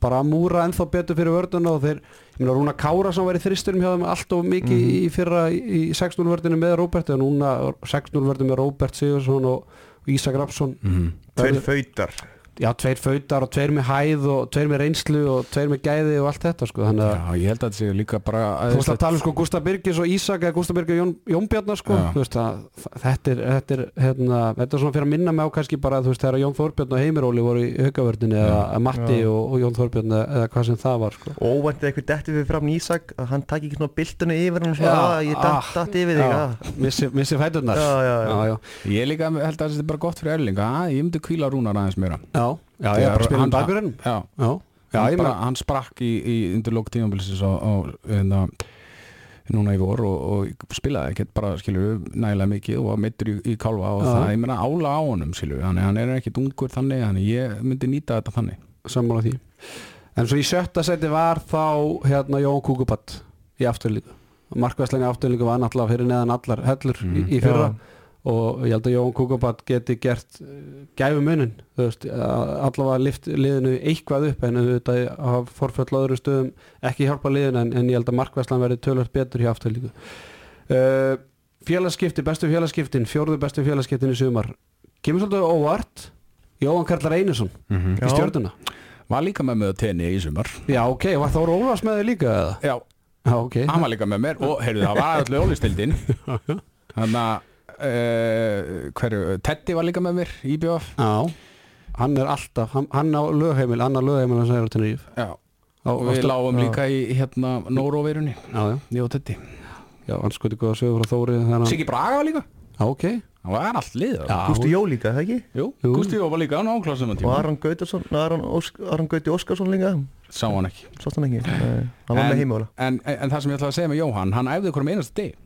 bara að múra ennþá betur fyrir vörduna og þeir, ég meina Rúna Kára sem var í þristurum hjá þeim allt of mikið í fyrra í í 6-0 vördinu með Róbert og núna 6-0 vördinu með Róbert Sigursson og, og Ísak Rapsson mm Tveir fautar já, tveir fautar og tveir með hæð og tveir með reynslu og tveir með gæði og allt þetta sko, þannig að Já, ég held að þetta sé líka bara Þú veist að tala um sko Gustaf Birgis og Ísak eða Gustaf Birgis og Jón, Jón Bjarnar sko Já. þú veist að þetta er, þetta er hérna, þetta er svona fyrir að minna mig á kannski bara þú veist þegar Jón Þorbjörn og Heimiróli voru í haugavörðinni eða Matti Já. og, og Jón Þorbjörn eða, eða hvað sem það var sko. Óvænt eitthvað detti við fram Ísak að hann taki ekki svona byltuna yfir hann svona, að ég datt, ah, datt yfir þig. Já, ah. missi, missi já, Ég líka held að þetta er bara gott fyrir Erling. Að ég myndi kvíla rúnar aðeins meira. Já, já, ég er bara spila um bakverðin Já, Já, já, hann, bara, hann sprakk í, í undir lók tímabilisins á, á hérna, núna í vor og, og spilaði ekkert bara skilur nægilega mikið og var meittur í, í kálfa og Já. það, ég meina ála á honum skilur, þannig hann er ekkert ungur þannig þannig ég myndi nýta þetta þannig. Sammála því. En svo í sjötta seti var þá hérna Jón Kúkubatt í afturlíku Markvæslein í afturlíku var náttúrulega fyrir neðan allar hellur í, í fyrra og ég held að Jón Kúkubatt geti gert gæfu munin þú veist, að- allavega lift liðinu eitthvað upp en þetta að forföll á öðrum stöðum ekki hjálpa liðinu en, en ég held að Markvæslein verði tölvöld betur í afturlíku uh, Félagskipti, bestu félagskiptin fjórðu bestu félagskiptin í sumar. Kemur svolítið óvart. Jóhann Karlar Einarsson mm í stjórnuna Var líka með með tenni í sumar. Já, ok, var Þór Ólafs með þig líka eða? Já, Já, ok. Hann var líka með mér og heyrðu það var allir ólistildin þannig að uh, hverju, Teddy var líka með mér í BF Já, hann er alltaf hann, hann á lögheimil, hann á lögheimil hann segir á á, og við lágum já. líka í hérna Nóróverunni, Já, já, ég og Teddy. Já, hann skuti góða sögur frá Þóri hann Siggi Braga var líka, Já, ok. Hann var allt lið Já, Gústi Jó líka, það ekki? Jú, Jú. Gústi Jó var líka á náklassum Og Aron Gautarsson, Aron, Ósk, Aron Gauti Óskarsson líka? Sá hann ekki. Hann ekki? Nei, hann var En- með heimóla en, en, en það sem ég ætlaði að segja með Jóhann hann æfði hverjum einasta deg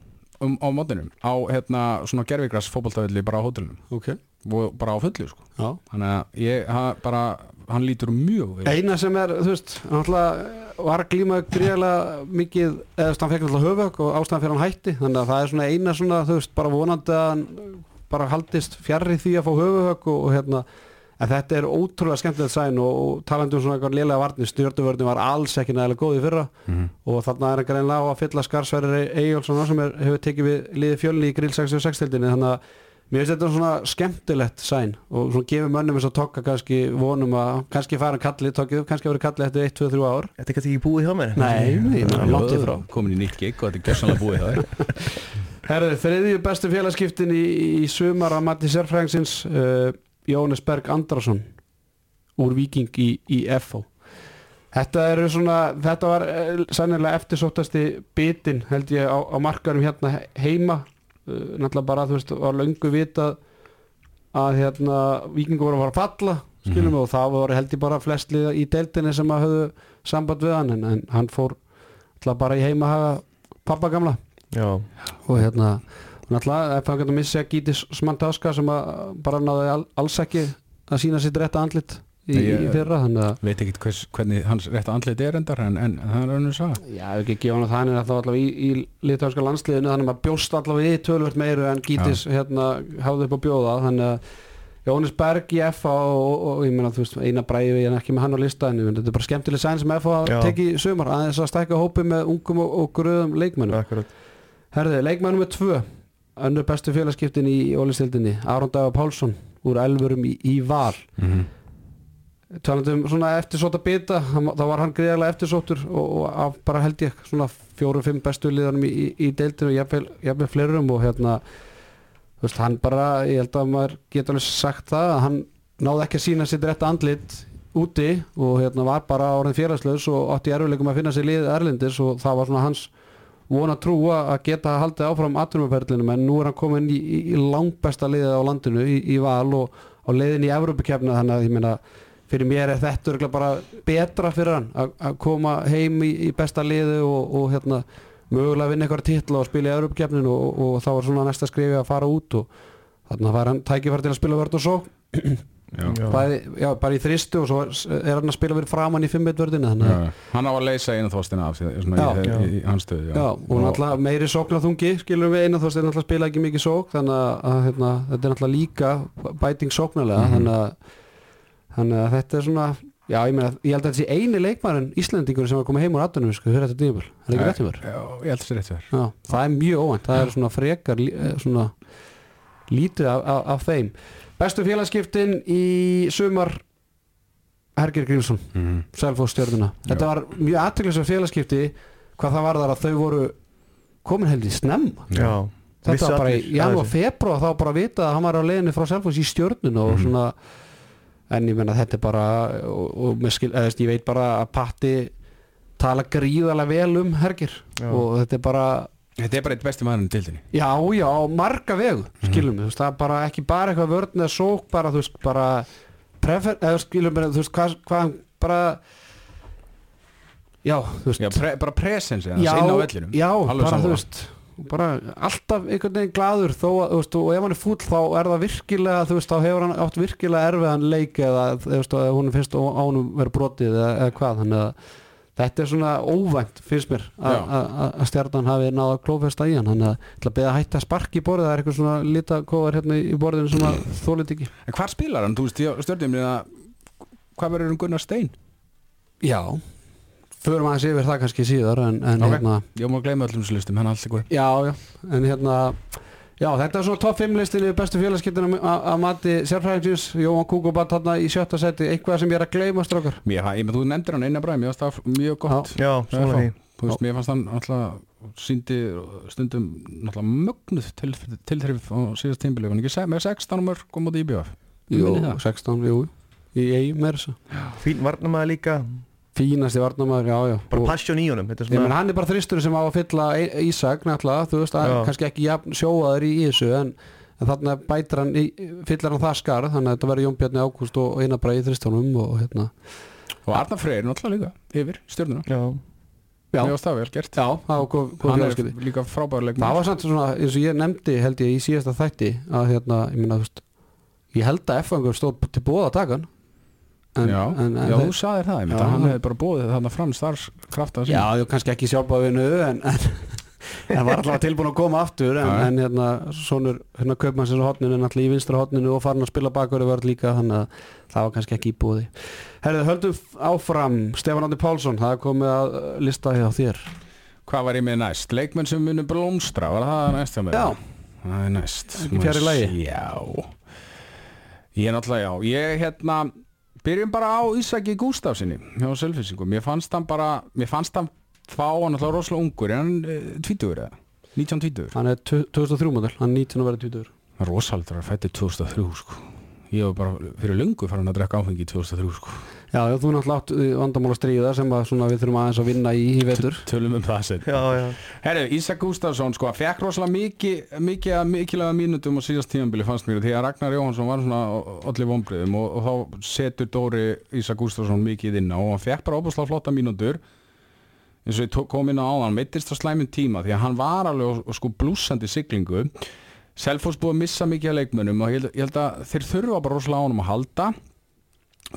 um, á mótinum á hérna svona gerfigras fótboltavilli bara á hótelunum Ok. Og bara á fullu sko. Þannig að ég hann, bara hann lítur mjög vel Eina sem er, þú veist, var að glíma gríðarlega mikið eða hann fekk alltaf höfök og ástæðan fyrir hann hætti. Þannig að það er svona eina svona, þú veist, bara vonandi að hann bara haldist fjarrri því að fá höfuhögg og, og hérna en þetta er ótrúlega skemmtilegt sæn og, og talandi um svona eitthvað lélega varnir, stjórnuvörðin var alls ekki nægilega góð í fyrra. Mhm. og þarna er hann greinlega á að fylla skarsverðir Eyjólfsson sem er, hefur tekið við liði fjölni í grill 66-tildinni þannig að mér finnst þetta svona skemmtilegt sæn og svona gefur mönnum þess að tokka kannski vonum að kannski fara kalli, tokkið upp, kannski að vera kalli eftir 1, 2, 3 ár. Þetta er kannski ekki búið hjá mér. Nei, ég meina langt að Jóhannes Berg Andrason úr Viking í, í FO Þetta eru svona þetta var uh, sannilega eftirsóttasti bitin held ég á, á markarum hérna he- heima. Uh, náttúrulega bara þú veist var löngu vitað að hérna Vikingur voru að fara að falla skilum við og það voru held ég bara flest liða í deildinni sem að höfðu samband við hann en, en hann fór náttúrulega bara í heima haga pappa gamla. Já, og hérna náttúrulega ef hann getur missið að Gítis Smantaska sem að bara náði all, alls ekki að sína sitt rétta andlit í, ég- í fyrra að veit ekki hvers, hvernig hans rétt andlit er endar en, en það er önnur saga. Já, ef ekki gefa hann það er þá allavega í, í litáska landsliðinu þannig að maður bjóst allavega í tölvöld meiru en Gítis hérna hafði upp á bjóða þannig að Jónis Berg í FA og, og, og ég meina þú veist eina bræði ég er ekki með hann á lista en ég meina, þetta er bara skemmtileg sæn sem FA Já. teki í sumar aðeins að stækka hópi með ungum og, og gröðum leikmennum Herði, leikmæður með tvö önnur bestu félagskiptin í ólistildinni Aron Daga Pálsson úr elfurum í, í Val mm -hmm. talandi um svona eftirsóta bita þá var hann greiðarlega eftirsóttur og, og bara held ég svona fjórum-fimm bestu liðanum í, í, deildinu og jafnvel, jafnvel fleirum og hérna þú veist, hann bara, ég held að maður geta alveg sagt það að hann náði ekki að sína sitt rétta andlit úti og hérna var bara orðin félagslaus og átti í erfileikum að finna sér lið erlendis og það var svona hans vona trúa að geta haldið áfram atvinnuferðlinum en nú er hann komin í, í, langbesta liðið á landinu í, í val og á leiðin í Evrópukefna þannig að ég meina fyrir mér er þetta bara betra fyrir hann að, að koma heim í, í besta liði og, og hérna mögulega vinna eitthvað titla og spila í Evrópukefnin og, og, og þá var svona næsta skrifi að fara út og þannig að var hann tækifæri til að spila vörð og svo. Bæði, já, bara í þristu og svo er hann að spila verið framann í Já. Hann á að leysa einu þóstina af svona Já. í, í, í hans stöðu Já, og náttúrulega meiri sóknarþungi skilur við einu, þeir náttúrulega spila ekki mikið sók þannig að, hérna, þetta er náttúrulega líka bæting sóknarlega Mhm. þannig, að, þannig að þetta er svona já, ég meina, ég held að þetta sé eini leikmarin Íslandingur sem var komið heim úr aðdunum sko, fyrir þetta dýmul, er ekki rétt Já, ég held þessi rétt verð það er mjög óvænt, það er svona frekar eh, svona lítið af, af, af þeim Bestu félagskiptin í sumar Hergir Grímsson mm -hmm. Selfoss stjörnuna Þetta var mjög aðtöklislega félagskipti hvað það var þar að þau voru komin heldur snemma Já, Þetta Vissu var bara í þessu. februar þá bara að vita að hann var á leiðinni frá Selfoss í stjörnuna og Mhm. svona en ég menna þetta er bara og, og skil, eða, veist, ég veit bara að Patti tala gríðarlega vel um Hergir Já. og þetta er bara Þetta er bara eitt besti maðurinn til þinni Já, já, marga vegu, Mhm. skilum við, þú veist, það er bara ekki bara eitthvað vörn eða sók, bara, þú veist, bara prefer, eða skilum við, þú veist, hvað, hvað bara já, þú veist Já, pre, bara presens já, inn á vellinum já, bara, þú sammála. veist bara alltaf einhvern veginn glaður þó að, þú veist, og ef hann er fúll þá er það virkilega, þú veist, þá hefur hann átt virkilega erfiðan leik eða, þú veist, að hún finnst á honum verið brotið eða, eða hvað, þannig að þetta er svona óvænt, finnst mér að- stjarnan hafi náða klófesta í hann, þannig að ég ætla að beða að hætta að sparki í borðið, það er eitthvað svona litakóvar hérna í borðinu sem að þólit ekki. En hvar spilar hann, þú veist, stjórnum Hvað verður um Gunnar Stein? Já, förum aðeins yfir það kannski síðar en, en Ok. hérna Ég má gleyma öllum þessu listum, hann er allt eitthvað Já, já, en hérna Já, þetta er svona topp 5 listin yfir bestu félagskiptina að mati sérfræðingsins. Jóhann Kúkubat þarna í sjötta seti eitthvað sem ég er að gleyma strákar? Mér, ég, þú nefndir hann eina bræði, mér fannst það mjög gott. Já, svona því. Þú veist, mér fannst hann alltaf síndi stundum náttúrulega mögnuð til, tilþrif á síðast tímbili var hann ekki se- með 16 mörg og móti IBF Ég Jú, minni það. 16, jú. Í eigum er þess Fín varnamaður líka, Fínasti varnamaður, já, já. Bara passion í honum Þetta er Ég menn hann er bara þristur sem á að fylla í- Ísak náttúrulega, þú veist, að, Já. kannski ekki jafn, sjóaður í, þessu en, en þarna bætir hann, í, fyllir hann það skarð þannig að þetta verður Jón Bjarni Ágúst og eina bara í þristunum og hérna. Og Arnar Freyr náttúrulega líka yfir stjórnuna Já, Já, Mér fannst það vel gert. Já, það var góð, Hann er félagskipti. líka frábærleik Það var samt svona, eins og ég nefndi held ég í síðasta þætti að hérna, ég meina, þú veist ég held að F-fangur stóð til bóða að taka hann en, Já, en, en já þeir- þú sagðir það, Já. að hann hefði bara bóðið þarna fram starfskrafta já, já, kannski ekki sjálfbáðinu en, en en var alltaf tilbúin að koma aftur en, en hérna, svonur hérna kaupmannsins á hotninu, náttúrulega í vinstra hotninu og farin að spila bakur vörð líka þannig að það var kannski ekki í búði Herðu, höldum áfram, Stefán Andi Pálsson það komið að lista hjá þér. Hvað var ég með næst? Leikmenn sem munu blómstra, var það næst hjá mér? Já. Það er næst Byrjum bara á Ísaki Gústafsinni hjá Selfisingum Mér fannst hann bara, mér fannst hann fá hann náttúrulega rosalega ungur. Er hann uh, tvítugur eða? 19 tvítugur? hann er 2003 model, hann er 19 að vera 20 Það er rosalega fættið 2003 sko. Ég var bara fyrir löngu farin að drekka áfengi 2003 sko Já, já, þú náttúrulega átt uh, vandamála stríða sem að svona við þurfum aðeins að vinna í í vetur. Tölum um það sér já, já. Herru, Ísak Gústafsson sko, fekk rosalega mikið mikið að mikilvæga mínutum á síðast tíðanbili fannst mér því að Ragnar Jóhansson var svona allir vonbriðum og, og þá setur Dóri Ísak Gústafsson mikið inn á og hann fekk bara óbúslega flotta mínútur. Eins og ég kom inn á áðan meittist á slæmum tíma því að hann var alveg sko blúsandi siglingu. Selfoss búið að missa mikið af leikmönnum og ég held, að þeir þurfa bara rosalega á honum að halda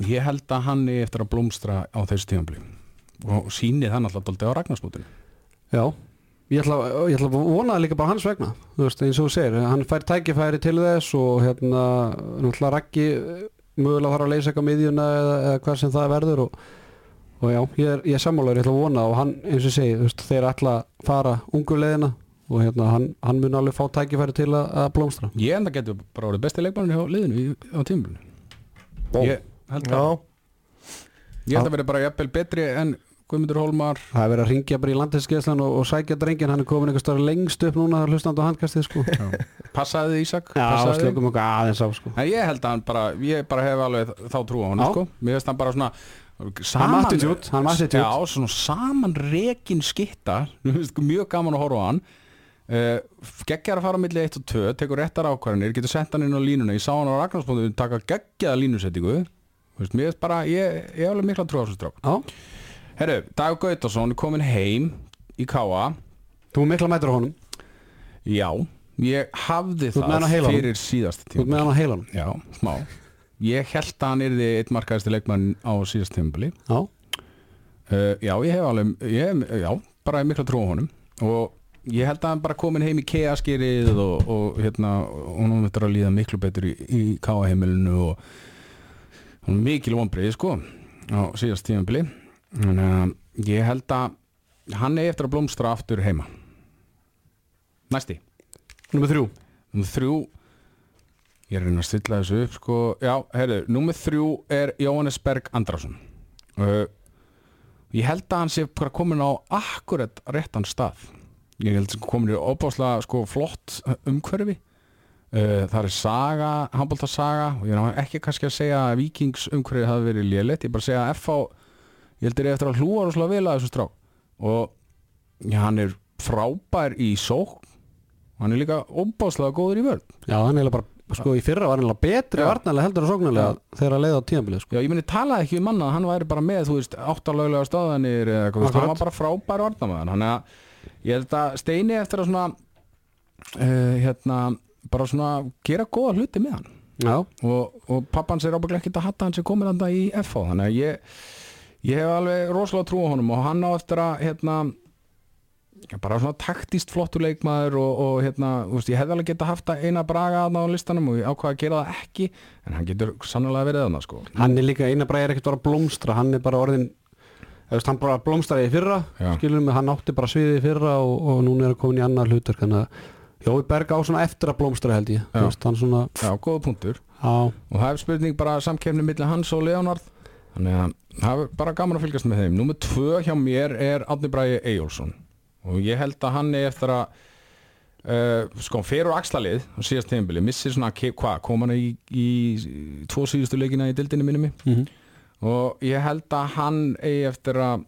ég held að hann er eftir að blómstra á þessu tíðanbili og sýnið hann alltaf dóldi á Ragnarsmótinu. Já, ég ætla, ég ætla að vona það líka bara hans vegna. Þú veist, eins og þú segir, hann fær tækifæri til þess og hérna, náttúrulega Raggi eh, mögulega þarf að leysa eitthvað miðjuna eða, eða hvað sem það verður og, og já, ég er, ég er sammálaður, ég ætla að vona og hann, eins og ég segi, þú veist, þeir ætla að fara ungu leiðina og hérna, hann, hann mun alveg fá tækifæri til að, að blómstra. Ég enda getur bara orðið besti leikmannir hjá liðinu á tímulinu Ó. Ég held Já, að Ég held að vera bara jafnvel betri en Guðmundur Hólmar. Það er verið að ringja bara í landinskeslan og, og sækja drengin, hann er komin eitthvað starf lengst upp núna hlustandi á handkastið sko. Passaði Ísak? Já, slökum okkur aðeins á sko. En ég held að hann bara Ég bara hef alveg þá trú á hann sko. Mér finnst hann bara svona attitude, hann attitude. Já, svona saman rekin skitta mjög gaman að horfa á hann. Uh, geggjar að fara á milli 1 og 2 tekur réttar ákvarðanir, getur sett hann inn á línuna. Ég sá hann á Ragnarspóndu taka geggjaða línusettingu veist, mér veist bara, ég, ég hef alveg mikla trú á þessu strák Já, Herru, Dag Gautason er komin heim í Káa þú er mikla mætur á honum. Já, ég hafði Þú ert með hann á það heilanum? fyrir síðast Þú ert með hann á heilanum. Já, smá. Ég held að hann yrði eitt markaðasti leikmann á síðast tímabili. Já, uh, Já, ég hef alveg ég, Já, bara mikla trú á honum. Og ég held að hann bara komin heim í KEA-skýrið og, og hérna og hún myndir að líða miklu betur í, í KA-heimilinu og hún er mikil vonbreið sko á síðast tímabili. Þannig að ég held að hann er eftir að blómstra aftur heima. Næsti. Nummer þrjú. Númer þrjú. Ég er að reyna að stilla þessu upp sko. Já, heyrðu, númer þrjú er Jóhannes Berg Andrason. Uh, Ég held að hann sé komin á akkurat réttan stað. Ég held að hann komin í óbáslega sko flott umhverfi Það er saga, handbólta saga og ég er ekki kannski að segja að Víkings umhverfi hafi verið lélegt Ég er bara að segja að FH Ég held að ég eftir að hlúa rosalega vel að þessu strá og já, hann er frábær í sók hann er líka óbáslega góður í vörð Já, hann er bara, sko, í fyrra var hann betri Já. varnarlega heldur en sóknarlega þegar að leiða á tímabilið, sko. Já, ég meni talaði ekki um annað, hann væri bara með, þú veist, áttalöglega Akkurat. hann var bara frábær varnamaður, þannig að ég held að Steini eftir að svona, uh, hérna, bara svona gera góða hluti með hann. Já, og, og pappans er ábygglega ekkert að hatta hann sem komið hann í FH, þannig að ég, ég hef alveg rosalega trú á honum og hann á eftir að, hérna, bara svona taktist flottur leikmaður og, og hérna, veist, ég hefði alveg geta haft að eina braga að á listanum og ég ákvaða að gera það ekki, en hann getur sannlega verið þarna, sko. hann er líka eina bara er ekkert að blómstra hann er bara orðin veist, hann bara blómstraði í fyrra mig, hann átti bara sviðið í fyrra og, og núna er hann komin í annar hlutur þannig að Jói Berg á svona eftir að blómstra held ég. Já. Veist, svona, Já, góða punktur. á, og það er spurning bara samkefni millir hans og Leonard. Þannig að það er bara gaman að fylgjast með þeim. Númer tvö hjá mér er Átni Bræði Eyjólfsson. Og ég held að hann er eftir að uh, sko, fer úr axlalið á síðast tíðanbili, missir svona hvað, kom hann í, í, tvo síðustu leikina í dildinni minni mig? Mm og ég held að hann eigi eftir að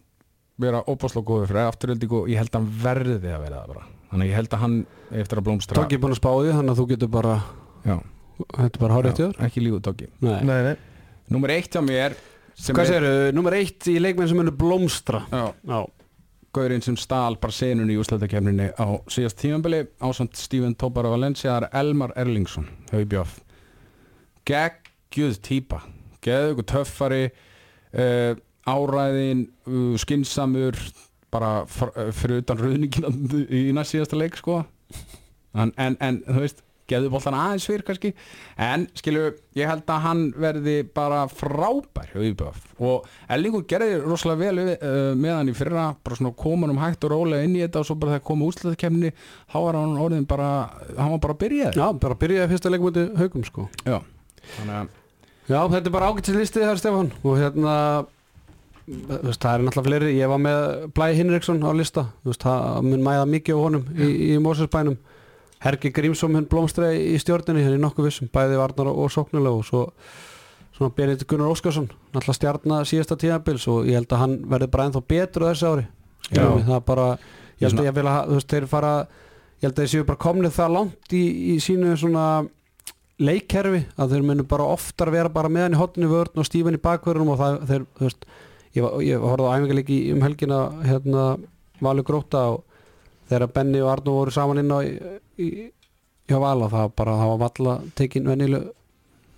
vera óbáslega góður fyrir afturöldingu og ég held að hann verði að vera það bara þannig að ég held að hann eftir að blómstra tók ég búin að spá því þannig að þú getur bara Já, þetta er bara hárið eftir ekki lífið tóki Nei. Nei, nei, Númer eitt hjá mér sem Hvað er- segirðu, nummer eitt í leikmenn sem munu blómstra. Já, Já, Gaurinn sem stál bara senunni í úslættakefninni á síðast tímanbili ásand Steven Tobara Valencia það er Elmar Erlingsson Haubjöf geggjuð típa. Geggjuð töffari uh, áræðin uh, skinsamur bara uh, fyrir utan rauðningina í næst síðasta leik sko. En, en, en þú veist geðu boltan aðeins fyrir kannski. En skilu, ég held að hann verði bara frábær hjá Íbjöf og Ellingur gerði rosalega vel uh, með hann í fyrra, bara svona koman um hægt og rólega inn í þetta og svo bara þegar komu úslæðakefni þá var hann orðin bara hann var bara að byrja já bara byrjaði fyrsta leikmöndi haugum sko. Já, þannig að Já, þetta er bara ágættis listið þar Stefán. Og hérna veist, það er náttúrulega fleiri, ég var með Blæ Hinriksson á lista, veist, það mun mæða mikið á honum í, í Mósesbænum Hergi Grímsson hún blómstræði í stjórninni henni nokkuð vissum, bæði varnar og sóknulega og svo svona Benedikt Gunnar Óskarsson náttúrulega stjarnar síðasta tíðabils og ég held að hann verði bara ennþá betur á þessu ári. Mig, það er bara ég held að ég vil að, þú veist, þeir fara ég held að þeir séu bara komnið það langt í, í sínu svona leikkerfi að þeir munu bara oftar vera bara með hann í hotni vörn og stífan í bakverðunum og það, þeir, þú veist ég, ég horfði á æfingarleiki um helgina hérna Valur Gróta og þegar Benny og Arnó voru saman inn á í, í, hjá Vala það bara það var valla tekin vennilu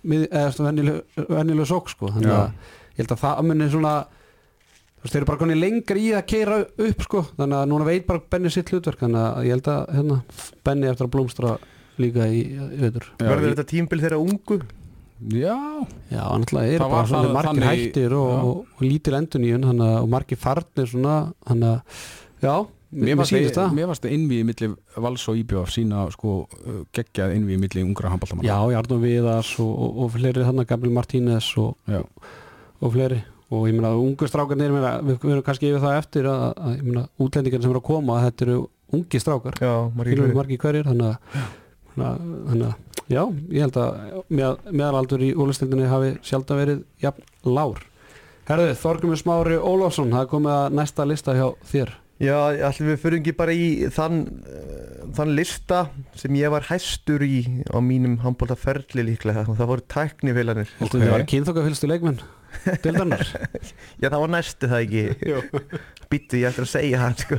vennilu, vennilu sók sko þannig Já. að ég held að það muni svona þú veist, þeir eru bara konið lengra í að keira upp sko, þannig að núna veit bara Benni sitt hlutverk, þannig að ég held að hérna, Benni eftir að blómstra líka í, í veitur. Já, verður þetta tímbil þeirra ungu Já, Já, náttúrulega er Það bara svona margir þannig- hættir og, já. og, og lítil endun í hún og margir farnir svona, þannig að já, mér sýnist það. mér varst það innvíði milli Vals og Íbjöf sína sko geggjað innvíði milli ungra handbóltamann Já, Jarnó Viðars og, og, og fleiri þannig, Gabriel Martínez og, og fleiri. Og ég meina ungu strákarnir, við erum kannski yfir það eftir að, að ég meina, útlendingar sem eru að koma þetta eru ungi strákar. Margir hverjir. þannig að, þannig að, þannig að já, ég held að með, meðalaldur í úlistildinni hafi sjaldan verið jafn lár. Herðu, Þorgumur Smári Ólafsson, það er komið að næsta lista hjá þér. Já, allir við fyrir ekki bara í þann, uh, þann lista sem ég var hæstur í á mínum handbóltaferli líklega. Og það voru tæknifélagnir Heldur þið að vera kynþokkafylstu leikmenn Dildarnar Já, það var næstu það ekki. Býttu, ég ætla að segja það sko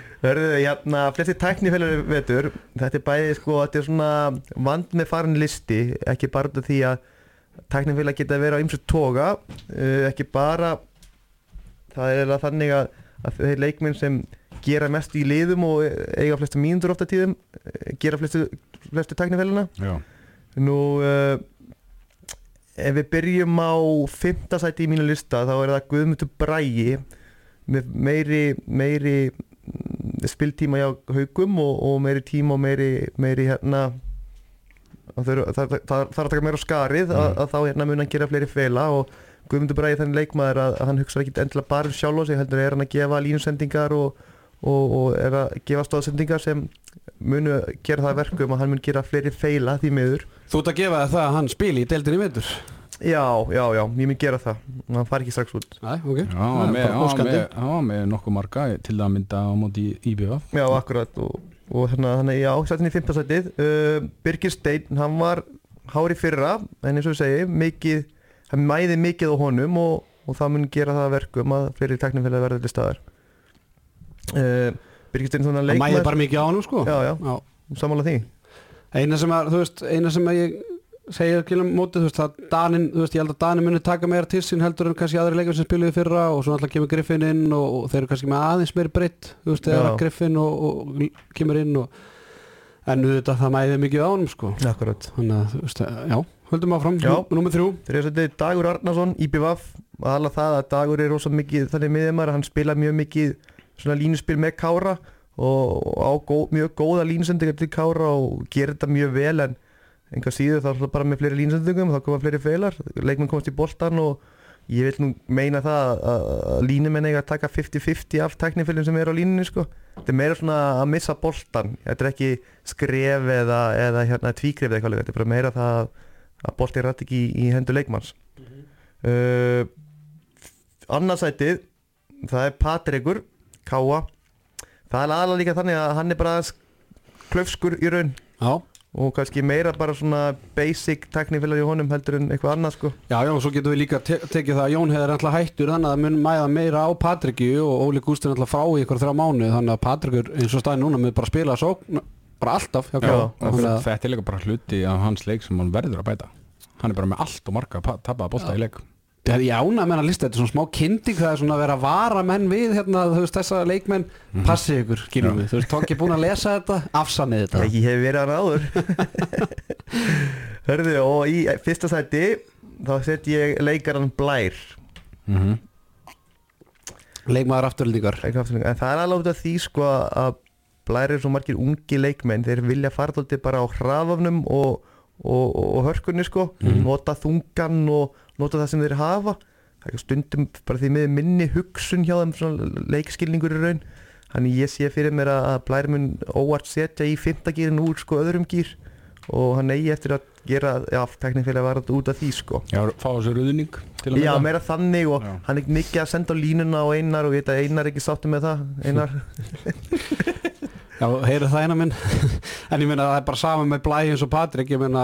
Hörðu, hérna, flesti tæknifélagnir vetur. Þetta er bæði sko, þetta er svona vand með farin listi ekki bara því að tæknifélag geta að vera á ymsu toga uh, ekki bara það er eiginlega þannig að, að þeir leikminn sem gera mest í liðum og eiga flestu mínútur ofta tíðum eh, gera flestu, flestu tæknifélagina Já, Nú, uh, ef við byrjum á fymta sæti í mínu lista þá er það Guðmundur Brægi með meiri, meiri spiltíma hjá haugum og, og meiri tíma og meiri, meiri hérna og það þarf að taka meira á skarið að, að þá hérna mun hann gera fleiri fela og Guðmundur Bræði þannig leikmaður að, að hann hugsa ekki endilega bara um sjálf á sig heldur er hann að gefa línusendingar og, og, og er að gefa stóðsendingar sem munu gera það að verkum að hann mun gera fleiri feila því miður. Þú ert að gefa það að hann spili í deildinni veitur Já, já, já, ég mun gera það. Hann fari ekki strax út. Næ, ok. Já, með, nokkuð marga til að mynda á móti IBF Já, akkurat og, og hérna, hann er, já, sættin í fimmtasætið uh, Birgir Steinn, hann var hári fyrra, en eins og við segi mikið, hann mæði mikið á honum og, og það mun gera það að verkum að fleiri teknifélag verður til staðar. Uh, Birgir Steinn svona Það mæði bara mikið á hann sko. Já, já, Já. sammála því. Eina sem að, þú veist, eina sem að ég segja ekki um mótið, þú veist, að Danin, þú veist, ég held að Danin muni taka meira til sín heldur en kannski aðri leikar sem spiluði fyrra og svo alltaf kemur Griffin inn og, og þeir eru kannski með aðeins meiri breytt, þú veist, þegar Já. Griffin og, og kemur inn og en að það mæði mikið á hann sko Akkurat þannig að, þú veist, já, höldum áfram Já. Nú- Númer þrjú Þriðasætið Dagur Arnason, IBVF aðalega það að Dagur er rosa mikið þannig miðjumar, hann spila mjög mikið svona línuspil með Kára og á gó, mjög góða línusendingar til Kára og gerir þetta mjög vel en einhvað síður þá er það bara með fleiri línusendingum þá koma fleiri feilar, leikmenn komast í boltan og ég vil nú meina það að, línumenn eiga að taka 50-50 af teknifilin sem er á línunni sko. Þetta er meira svona að missa boltan þetta er ekki skref eða, eða hérna, tvíkref eða eitthvað, þetta er bara meira það að að bolti rætt ekki í, í hendur leikmanns. Uh, annarsætið það er Patrikur Káa það er aðalega líka þannig að hann er bara aðeins klöfskur í raun. Já, og kannski meira bara svona basic teknifélag í honum heldur en eitthvað annað sko. Já, já, og svo getum við líka te tekið það að Jón hefur alltaf hættur þannig að það mun mæða meira á Patriki og Óli Gústin alltaf frá í ykkur þrjá mánu þannig að Patrikur eins og staði núna með bara að spila sókn bara alltaf hjá Já, að- þetta er líka bara hluti af hans leik sem hann verður að bæta. Hann er bara með allt og marga að tapaða bósta í leik Það er jána með hann að lista, þetta er svona smá kynding það er svona að vera að vara menn við hérna, þú veist, þessa leikmenn, passið ykkur skilum við, þú veist, tók ég búin að lesa þetta afsannið þetta. Ég hef verið hann áður. Hörðu og í fyrsta sæti þá set ég leikaran Blær. Mm -hmm. leikmaður afturlendingar en það er alveg út af því sko að Blær er svo margir ungi leikmenn. Þeir vilja fara þóldi bara á hraðafnum og, og, og, og hörkunni sko. Nota þungan og nota það sem þeir hafa. Það er stundum bara því með minni hugsun hjá þeim leikskilningur í raun. Þannig ég sé fyrir mér að að Blær mun óvart setja í fymtagýrin úr sko öðrum gýr og hann eigi eftir að gera, já, teknikfélag var út af því sko. Já, fá þessu ruðning til að Já, mynda. meira þannig og Já. hann er mikið að senda á línuna og einar og ég veit að einar er ekki sáttu með það. Einar, Já, heyru það eina minn. En ég meina það er bara saman með Blæ eins og Patrik. Ég meina,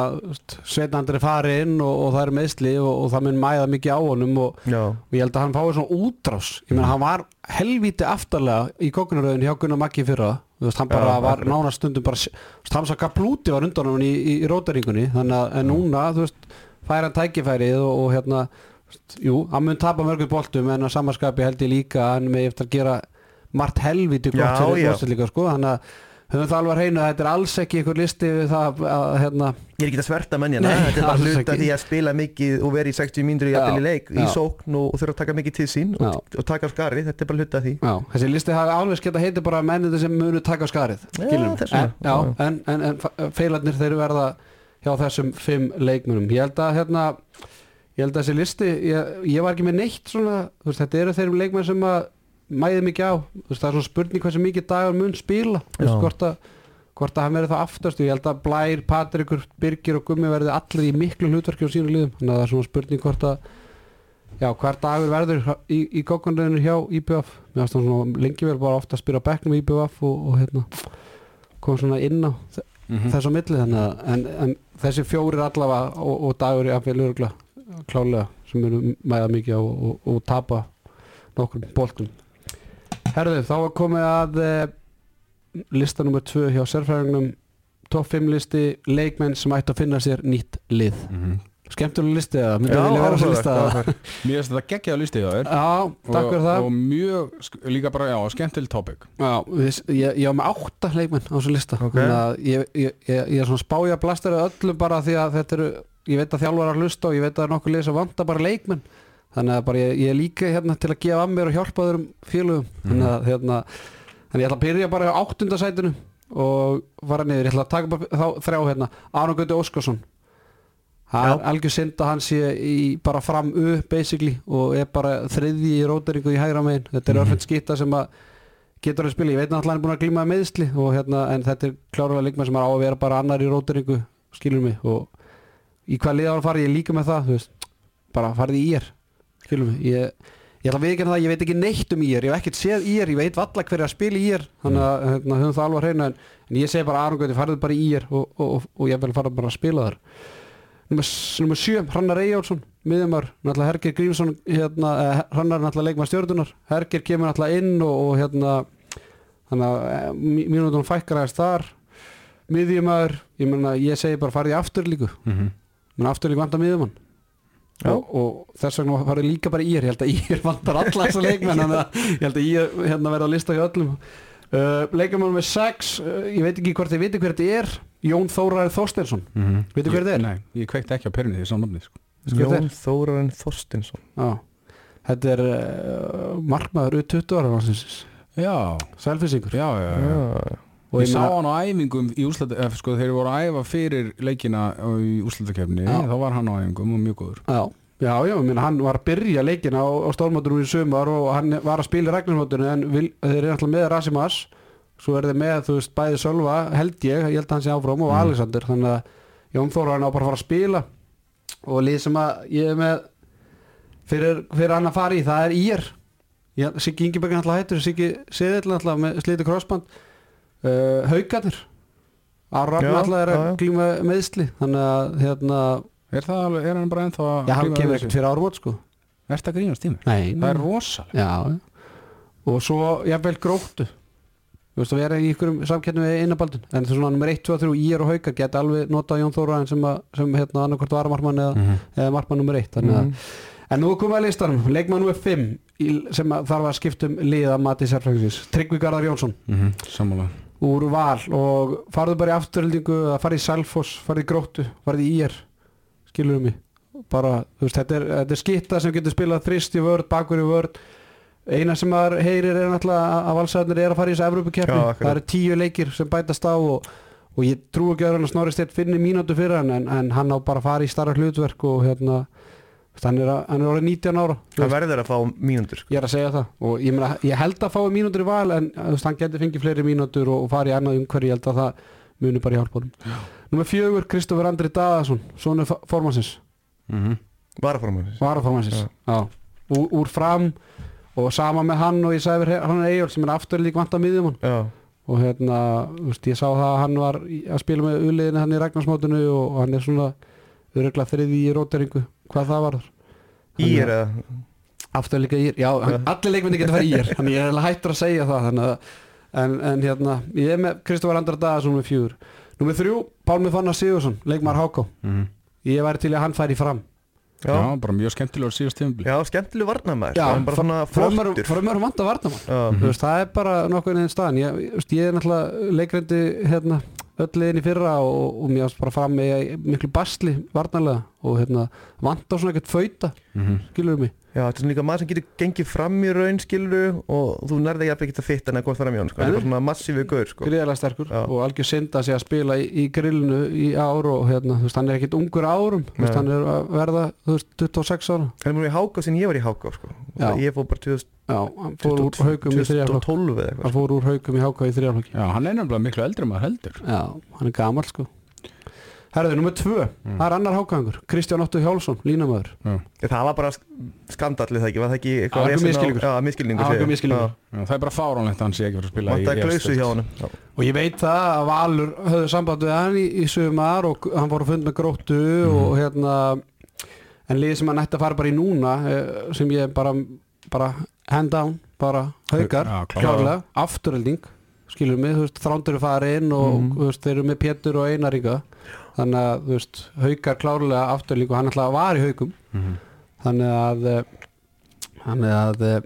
Sveitnandri fari inn og, og það er meðsli og, og það mun mæða mikið á honum og, og ég held að hann fái svona útrás. Ég meina hann var helvíti aftarlega í kokkunaröðin hjá Gunnar Maggi fyrra. Þú veist, hann bara Já, var nánast stundum bara, hann saka blúti var undan hann í, í, í rótaringunni. Þannig að en núna, þú veist, fær hann tækifærið og, og hérna, jú hann mun tapa mörgum boltum en að samanskapi held ég líka að hann með eftir að gera margt helvíti gott fyrir já. bóstil líka sko, þannig að höfum það alveg að reyna að þetta er alls ekki einhver listi við það að hérna, ég er ekki að sverta mennjana þetta er bara hluta því að spila mikið og vera í 60 mínútur í í leik í já. sókn og, og þurfa að taka mikið til sín og, og taka á skari, þetta er bara hluta því. Já, þessi listi hafi alveg geta heiti bara mennindi sem munu taka á skarið Já, en, en, en, en feilarnir þeir verða hjá þessum fimm leikmunum ég held að hérna ég held að þessi listi, ég, ég var ekki með neitt svona, veist, þetta eru þeir leikmenn sem að mæði mikið á, þú veist, það er svona spurning hversu mikið dagur mun spila. Veist, hvort að hvort að hann verði það aftast. Ég held að Blær, Patrikur, Birgir og Gummi verði allir í miklu hlutverki á sínu liðum. Þannig að það er svona spurning hvort að Já, hver dagur verður í, í kokkundinu hjá IBF Mér varst hann svona lengi vel bara ofta að spila á bekknum í IBF og, og hérna kom svona inn á Mhm. þess á milli. Þannig að en, en þessi fjórir allavega og, og dagur í afvel örgla klálega sem eru mæða mikið á og, og, og tapa nokkur boltum Herðu, þá var komið að e, lista nummer 2 hjá sérfræðingnum top 5 listi leikmenn sem ætti að finna sér nýtt lið Mhm. Skemmtuleg listi eða? Lista eða? Mér finnst þetta geggjaða listið á þér Já, takk fyrir það og, mjög, líka bara, já, skemmtileg topic Já, við, ég, ég var með átta leikmenn á þessu lista Ok. Þannig að ég, ég, ég, ég er svona spája blastari öllum bara því að þetta eru ég veit að þjálfar að hlusta og ég veit að það er nokkuð lið sem vantar bara leikmenn þannig að bara ég, ég er líka hérna til að gefa að mér og hjálpa öðrum félögum. Þannig að hérna þannig ég ætla að byrja bara á áttundasætinu og fara niður, ég ætla að taka bara þá þrjá hérna, Aron Gauti Óskarsson. Það er algjör synd að hann sé í bara fram U basically og er bara þriðji í róteringu í hægra megin. Þetta er Mhm. örfend skýta sem að getur að spila, ég veit náttúrulega hann er búin að glíma með meðsli og hérna, en þetta er klárlega leikmann sem er á að vera bara annar í róteringu skilur mig. Og í hvað liða hann farið, ég er líka með það þú veist, bara farið í ír skilur mig, ég, ég ætla að viðkynna það ég veit ekki neitt um ír, ég hef ekkert séð ír ég veit valla hver er að spila í ír þannig að hérna, höfum það alveg að hreina en, en ég segi bara Aron Gauti, farið bara ír og, og, og, og ég vil fara bara að spila þar nummer sjö, Hrannar Eyjálsson miðjumar, náttúrulega Herger Grímsson hérna, eh, Hrannar er náttúrulega leikmaður stjórnunar Herger kemur náttúrulega inn og, og hérna eh, mí- mínútum fækkar aðeins þar miðjumar, ég ég segi bara farið í afturlíku mm -hmm. menn afturlíku vantar miðjumann. Og, og þess vegna farið líka bara í ég held að ég vantar alla þessa leikmenn að ég held að ég hérna verða að lista hjá öllum. Uh, leikmann með 6 uh, ég veit ekki hvort þið viti hver þetta er. Jón Þóraður Þorsteinsson. Veitu hver þetta er? Nei, ég kveikti ekki á perunni því samnafni sko. Jón Þórarinn Þorstinsson Já, þetta er uh, markmaður U20 ára landsins Já, Selfisingur já, já, já. Já, og Ég ég sá hann á æfingum í úslita, eh, sko, þegar voru að æfa fyrir leikina í úslitakefni, Já. þá var hann á æfingum og mjög góður. já, já, já, ég meina, hann var að byrja leikina á, á stórmótunum í sumar og hann var að spila í regnarsmótunum en vil, þeir eru alltaf með Rasimas svo er þeir með, þú veist, bæði Sölva held ég, ég held að hann sé áfram og Mm. Alexander þannig að Jón Þóra hann á bara að fara að spila og lið sem að ég er með fyrir, fyrir hann að fara í, það er ír Siggi Ingeberg er alltaf hættur Siggi Seðill alltaf með slíti crossband uh, Haukarnir Ára Já, alltaf er að já. glíma meðsli þannig að hérna, Er það alveg, er hann bara ennþá að já, hann kemur við ekkert fyrir árumót sko Er þetta grínast tímur? Nei, Það er rosalega. Já, og svo jafnvel gróttu Þú veist að vera í ykkurum samkettnum við innabaldin en það er svona nummer 1, 2, 3 ír og haukar geta alveg notað Jón Þóraðin sem, sem hérna annarkvort varamarmann eða, Mhm. eða markmann nummer 1 þannig að Mhm. En nú er komið að listanum, leikmann nr. 5 í, sem þarf að skipta um liða mati sérfræðisins, Tryggvi Garðar Jónsson Mhm, Sammála. Úr val og farðu bara í afturhildingu að fara í Selfoss, farðu í Gróttu farðu í IR, skilur mig? Bara, þú veist, þetta er, þetta er skitta sem getur spilað þrist í vörð, bakur í vörð eina sem maður heyrir er náttúrulega að valsæðnir er að fara í þessu Evrópukeppni, það eru tíu leikir sem bætast á og, og ég trú ekki að Snorri Steinn finni mínútu fyrir hann en, en hann á bara að fara í starra hlutverk og hérna hann er, að- hann er orðið 19 ára Hann verður að fá mínútur sko. Ég er að segja það og ég, meina, ég held að fái mínútur í val en veist, hann getur fengið fleiri mínútur og, og farið í annað umhverju, ég held að það muni bara í hjálpunum. Númer fjögur, Kristofur Andri Daðarsson, svona formansins, Mhm. Varaformann varaformansins, Já. já. Úr, úr fram og sama með hann og ég sagði verið hann er Eyjól sem er aftur líka vant að miðjum hann Já, og hérna, þú veist, ég sá það að hann var að spila með uliðinu hann í Ragnarsmótinu og, og hann er svona öruglega þriði í róteringu, hvað það var þar? í er eða? Aftur líka ír, já, hann, allir leikmyndi getur farið ír þannig ég er alveg hættur að segja það þannig að, en, en hérna, ég er með Kristofar Andra Daðarsson með fjögur. Númer þrjú, Pálmi Fannar Sigursson, leikmar Háká Mhm. ég væri til að hann færi fram. Já, Já, bara mjög skemmtilegur síðast tímabili. já skemmtileg varnamæður Já, Hann bara svona flottur frömmur vant að varna mann Já, Mhm. Þú veist, það er bara nokkuð einn staðan. Ég, ég er náttúrulega leikrendi hérna, öll liðin í fyrra og, og mér varst bara fram með miklu basli varnarlega og hérna, vant á svona ekkert fauta Mhm. skilur mig Já, þetta er svona líka maður sem getur gengið fram í raun skilur og þú nærði jafnvel ekki að fitta en að góð fram í hann sko. Það er bara svona massífi gaur sko. gríðarlega sterkur Já. og algjör synda sig að spila í, í grillinu í ár og hérna, þú veist, hann er ekkit ungur árum þú veist, hann er að verða þú veist, 26 ára Hann er mér í háká sem ég var í háká sko. Ég fór bara 2000 já, hann fór úr haugum í þrjaflokk 2012 eða hann eitthvað sko. fór úr haugum í háka í þrjaflokki Já, hann er nefnilega miklu eldri maður heldur. já, hann er gamal sko. Herðu, nummer tvö, það er annar hákangur Kristján Otto Hjálsson, línamöður Það var bara skandallið það ekki, var það ekki. Já, miskilningur Það er bara fáránlegt að hann sé ekki fyrir að spila Vantaði í klausu efstu hjá Já. Og ég veit það að Valur höfðu samband við hann í, í sumar og hann fór að fund með gróttu og hérna en liðið sem hann ætti að fara bara í núna eh, sem ég bara, bara hand down, bara haukar klárlega. afturölding skilur mig, þú veist, þrándur er farin og Mhm. þú veist, þeir eru með Pétur og Einaringa þannig að, þú veist, haukar klárlega afturölding og hann alltaf var í haukum Mhm. þannig að eh, þannig að eh,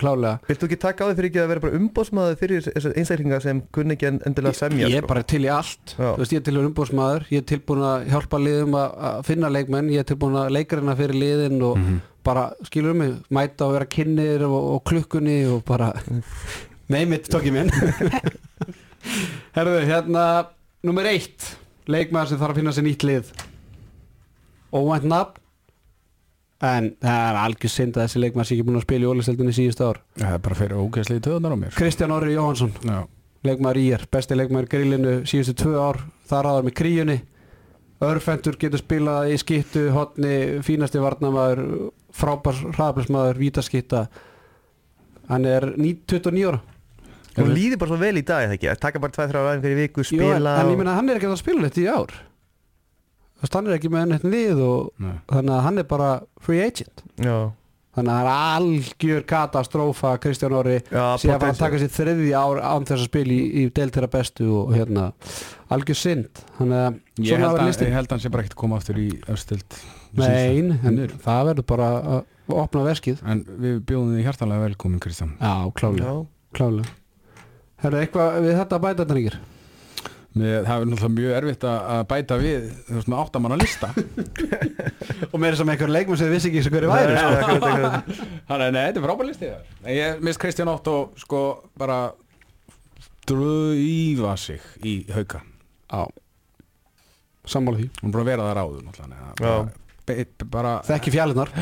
klárlega Vilt þú ekki taka á því fyrir ekki að vera bara umbóðsmaður fyrir þessar einstaklinga sem kunni ekki en- endilega semja ég er sko? bara til í allt Já. þú veist, ég er til í umbúrsmaður ég er tilbúin að hjálpa liðum að, að finna leikmenn ég er tilbúin að leikarina fyrir liðin og Mhm. Bara, skilur mig, mæta og vera kynnir og, og klukkunni og bara nei mitt tók ég minn. Herðu, hérna nummer eitt, leikmaður sem þarf að finna sér nýtt lið. Óvænt nafn en það er algjör synd að þessi leikmaður sé ekki búin að spila í ólisteldinni síðust ár. Það er bara fyrir ógeðslega í töðunar á mér. Kristján Orri Jóhansson Já, leikmaður í er, besti leikmaður í grillinu síðustu tvö ár, þar aðar með kríunni. Örfendur getur spilað í skittu, hotni, fínasti varnamaður frábær hraðablismadur vítaskitta hann er 9 29 ára. Hún líði bara svo vel í dag, eða ekki? Að taka bara 2-3 ræðin fyrir viku, spila en ég meina hann er ekki að spila þetta í ár. Þú veist, hann er ekki með neitt lið og nei. þannig að hann er bara free agent. Já, þannig að það er algjör katastrófa Kristján Orri sé að fara að taka sér þriði ár án þess að spila í, í deild þeirra bestu og hérna algjör synd. Þannig að Ég svona að, listin. ég held að hann sé bara ekkert að koma aftur í östild Nein, það verður bara að opna veskið. En við bjóðum því hjartalega velkomin Kristján. Já, klálega, Já, klálega. Herru, eitthvað við þetta að bæta þetta nýgir Með, það er náttúrulega mjög erfitt að að bæta við þú veist með áttamanna lista. Og meira sem einhver leikmenn sem þið vissi ekki sem hverju væri sko. Þannig að nei, þetta er frábær listi þar En Ég mist Kristján Otto sko bara dröйfa sig í hauka. Já. Sammála því. Hún er búin að vera þar áður náttúrulega bara, bara Þekki fjallinnar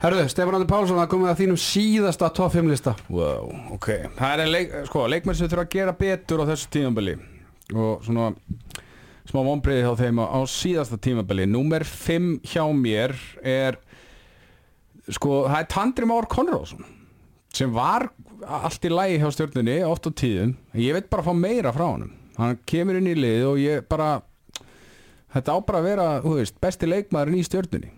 Herru, Stefán Andri Pálsson að komið að þínum síðasta top 5 lista. Wow, ok. Það er leik, sko, leikmenn sem þurfa að gera betur á þessu tímabili og svona smá vonbreiði hjá þeim á, á síðasta tímabili. Númer 5 hjá mér er sko, það er Tandri Már Konráðsson sem var allt í lægi hjá stjórnunni oft á tíðum. Ég veit bara að fá meira frá honum. Hann kemur inn í lið og ég bara þetta á bara að vera, veist, besti leikmaðurinn í stjórnunni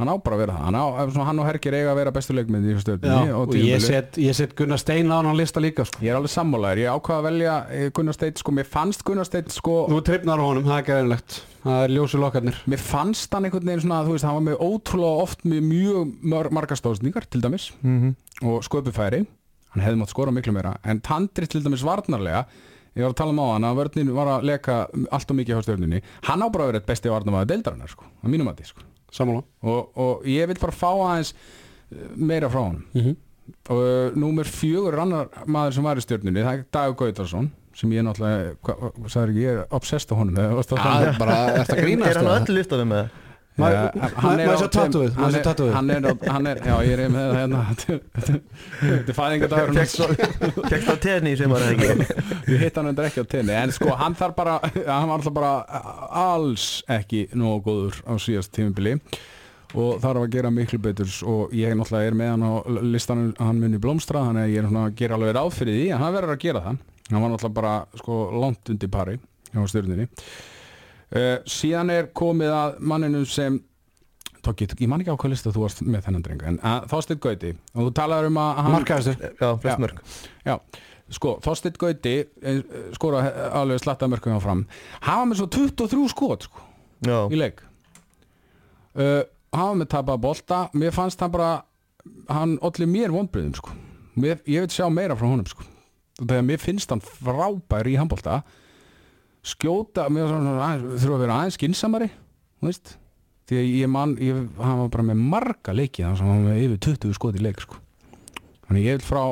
hann á bara að vera það. Hann, á, svona, hann og Hergir eiga að vera bestu leikmyndi í stjórnunni og ég set, ég set Gunnar Stein á hann lista líka sko. Ég er alveg sammálaður, ég ákvaða að velja eh, Gunnar Steinn, sko, mér fannst Gunnar Steinn sko, Þú trefnar á honum, það er ekki reynlegt Það er ljósu lokkarnir mér fannst hann einhvern veginn svona, þú veist, hann var með ótrúlega oft með mjög mar margar stóðsningar til dæmis Mhm. og sköpufæri. Hann hefði mátt skora miklu meira, en Tandri til dæmis varnarlega, ég var að tala um á hann að vörnin var að leka allt og mikið hjá stjórninni, hann á bara að vera eitt besti varnarmaður deildarinnar, sko, að mínum að því, sko Sammála og, og ég vil bara fá aðeins eh, meira frá honum mm -hmm. og uh, númer fjögur er annar maður sem var í stjórninni, það er Dagur Gautarsson sem ég náttúrulega, hvað hva, sagður ekki ég er obsessed á honum, Það tala um er bara, er það Er grínast hann á eða? öllu listanum með það? Má- Ja, má- hann er hann er- hann er, hann er, já ég er með það hérna. Þetta er fæðingadagur Kekst á tenni sem var ekki? Ég hitt hann undir ekki á tenni en sko hann þarf bara, hann var alltaf bara alls ekki nógu góður á síðast tímubili og þarf að gera miklu betur. Og ég náttúrulega er með hann á listanum hann muni blómstra, þannig að ég er svona að gera alveg ráð fyrir því, en hann verður að gera það. Hann var náttúrulega bara sko langt undir pari á stjórninni uh, síðan er komið að manninu sem Tók, ég, ég man ekki á hvað lista þú varst með þennan dreng en að, Þorsteinn Gauti. Og þú talaður um að hann, Markaðistur Já, flest mörg Já, sko, Þorsteinn Gauti eh, skora alveg slatta mörgum á fram. Var með svo 23 skot sko, Já, í leik. Uh, hann var með tapað bolta. Mér fannst hann bara hann olli mér vonbriðum sko. Mér, ég vil sjá meira frá honum sko. Þegar mér finnst hann frábær í handbolta skjóta var svona, aðeins, þurfa að vera aðeins skinsamari veist. Því að ég man, ég, hann var bara með marga leiki þannig að hann var með yfir 20 skot í leik sko. þannig ég vil frá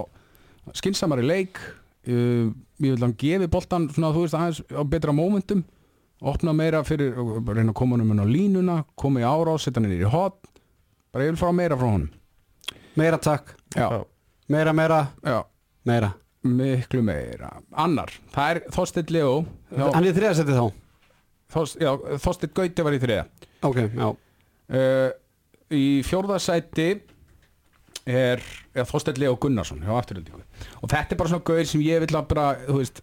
skinsamari leik uh, ég vil hann gefi boltan svona þú veist aðeins á betra momentum opna meira fyrir, reyna að koma honum inn á línuna, koma í árás, setja hann inn í hot. Bara ég vil fá meira frá honum. Meira takk, Já. meira, meira, já, meira miklu meira. Annar, það er Þorsteinn Leo Hann er þriðasetti þá? Þorst, já, Þorstin Gauti var í þriða ok, já. Uh, Í fjórða sæti er, er Þorsteinn Leo Gunnarsson hjá afturöldingu og þetta er bara svona gauður sem ég vil að bara þú veist,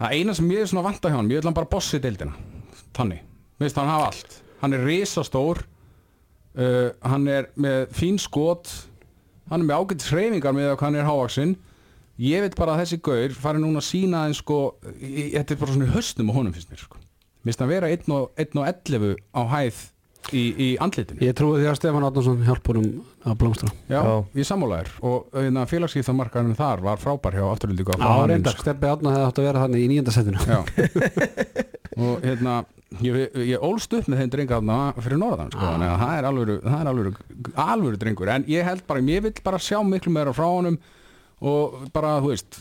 það eina sem ég er svona vanta hjá hann ég vil að hann bara bossi deildina. Þannig, veist hann hafa allt. Hann er risastór uh, hann er með fín skot hann er með ágætt hreyfingar með hvað hann er hávaksinn ég vil bara að þessi gaur fari núna að sína en sko, í- þetta er bara svona höstum á honum finnst mér sko. Mér finnst hann vera 1 og 1 og 11 á hæð í, í andlitinu. Ég trúi því að Stefán Átnarsson hjálpur um að blómstra. Já, Já. ég sammálaður. Og hérna, félagsgýþamarkarinn þar var frábær hjá afturlíku Já, reyndar, Steffi Átna hefði átt að vera þannig í Já. Og hérna ég, ég ólst upp með þeim drengarna fyrir norðan sko, þannig að það er er alvöru, alvöru drengur. En ég held bara, ég vil bara sjá miklu meira frá honum og bara, þú veist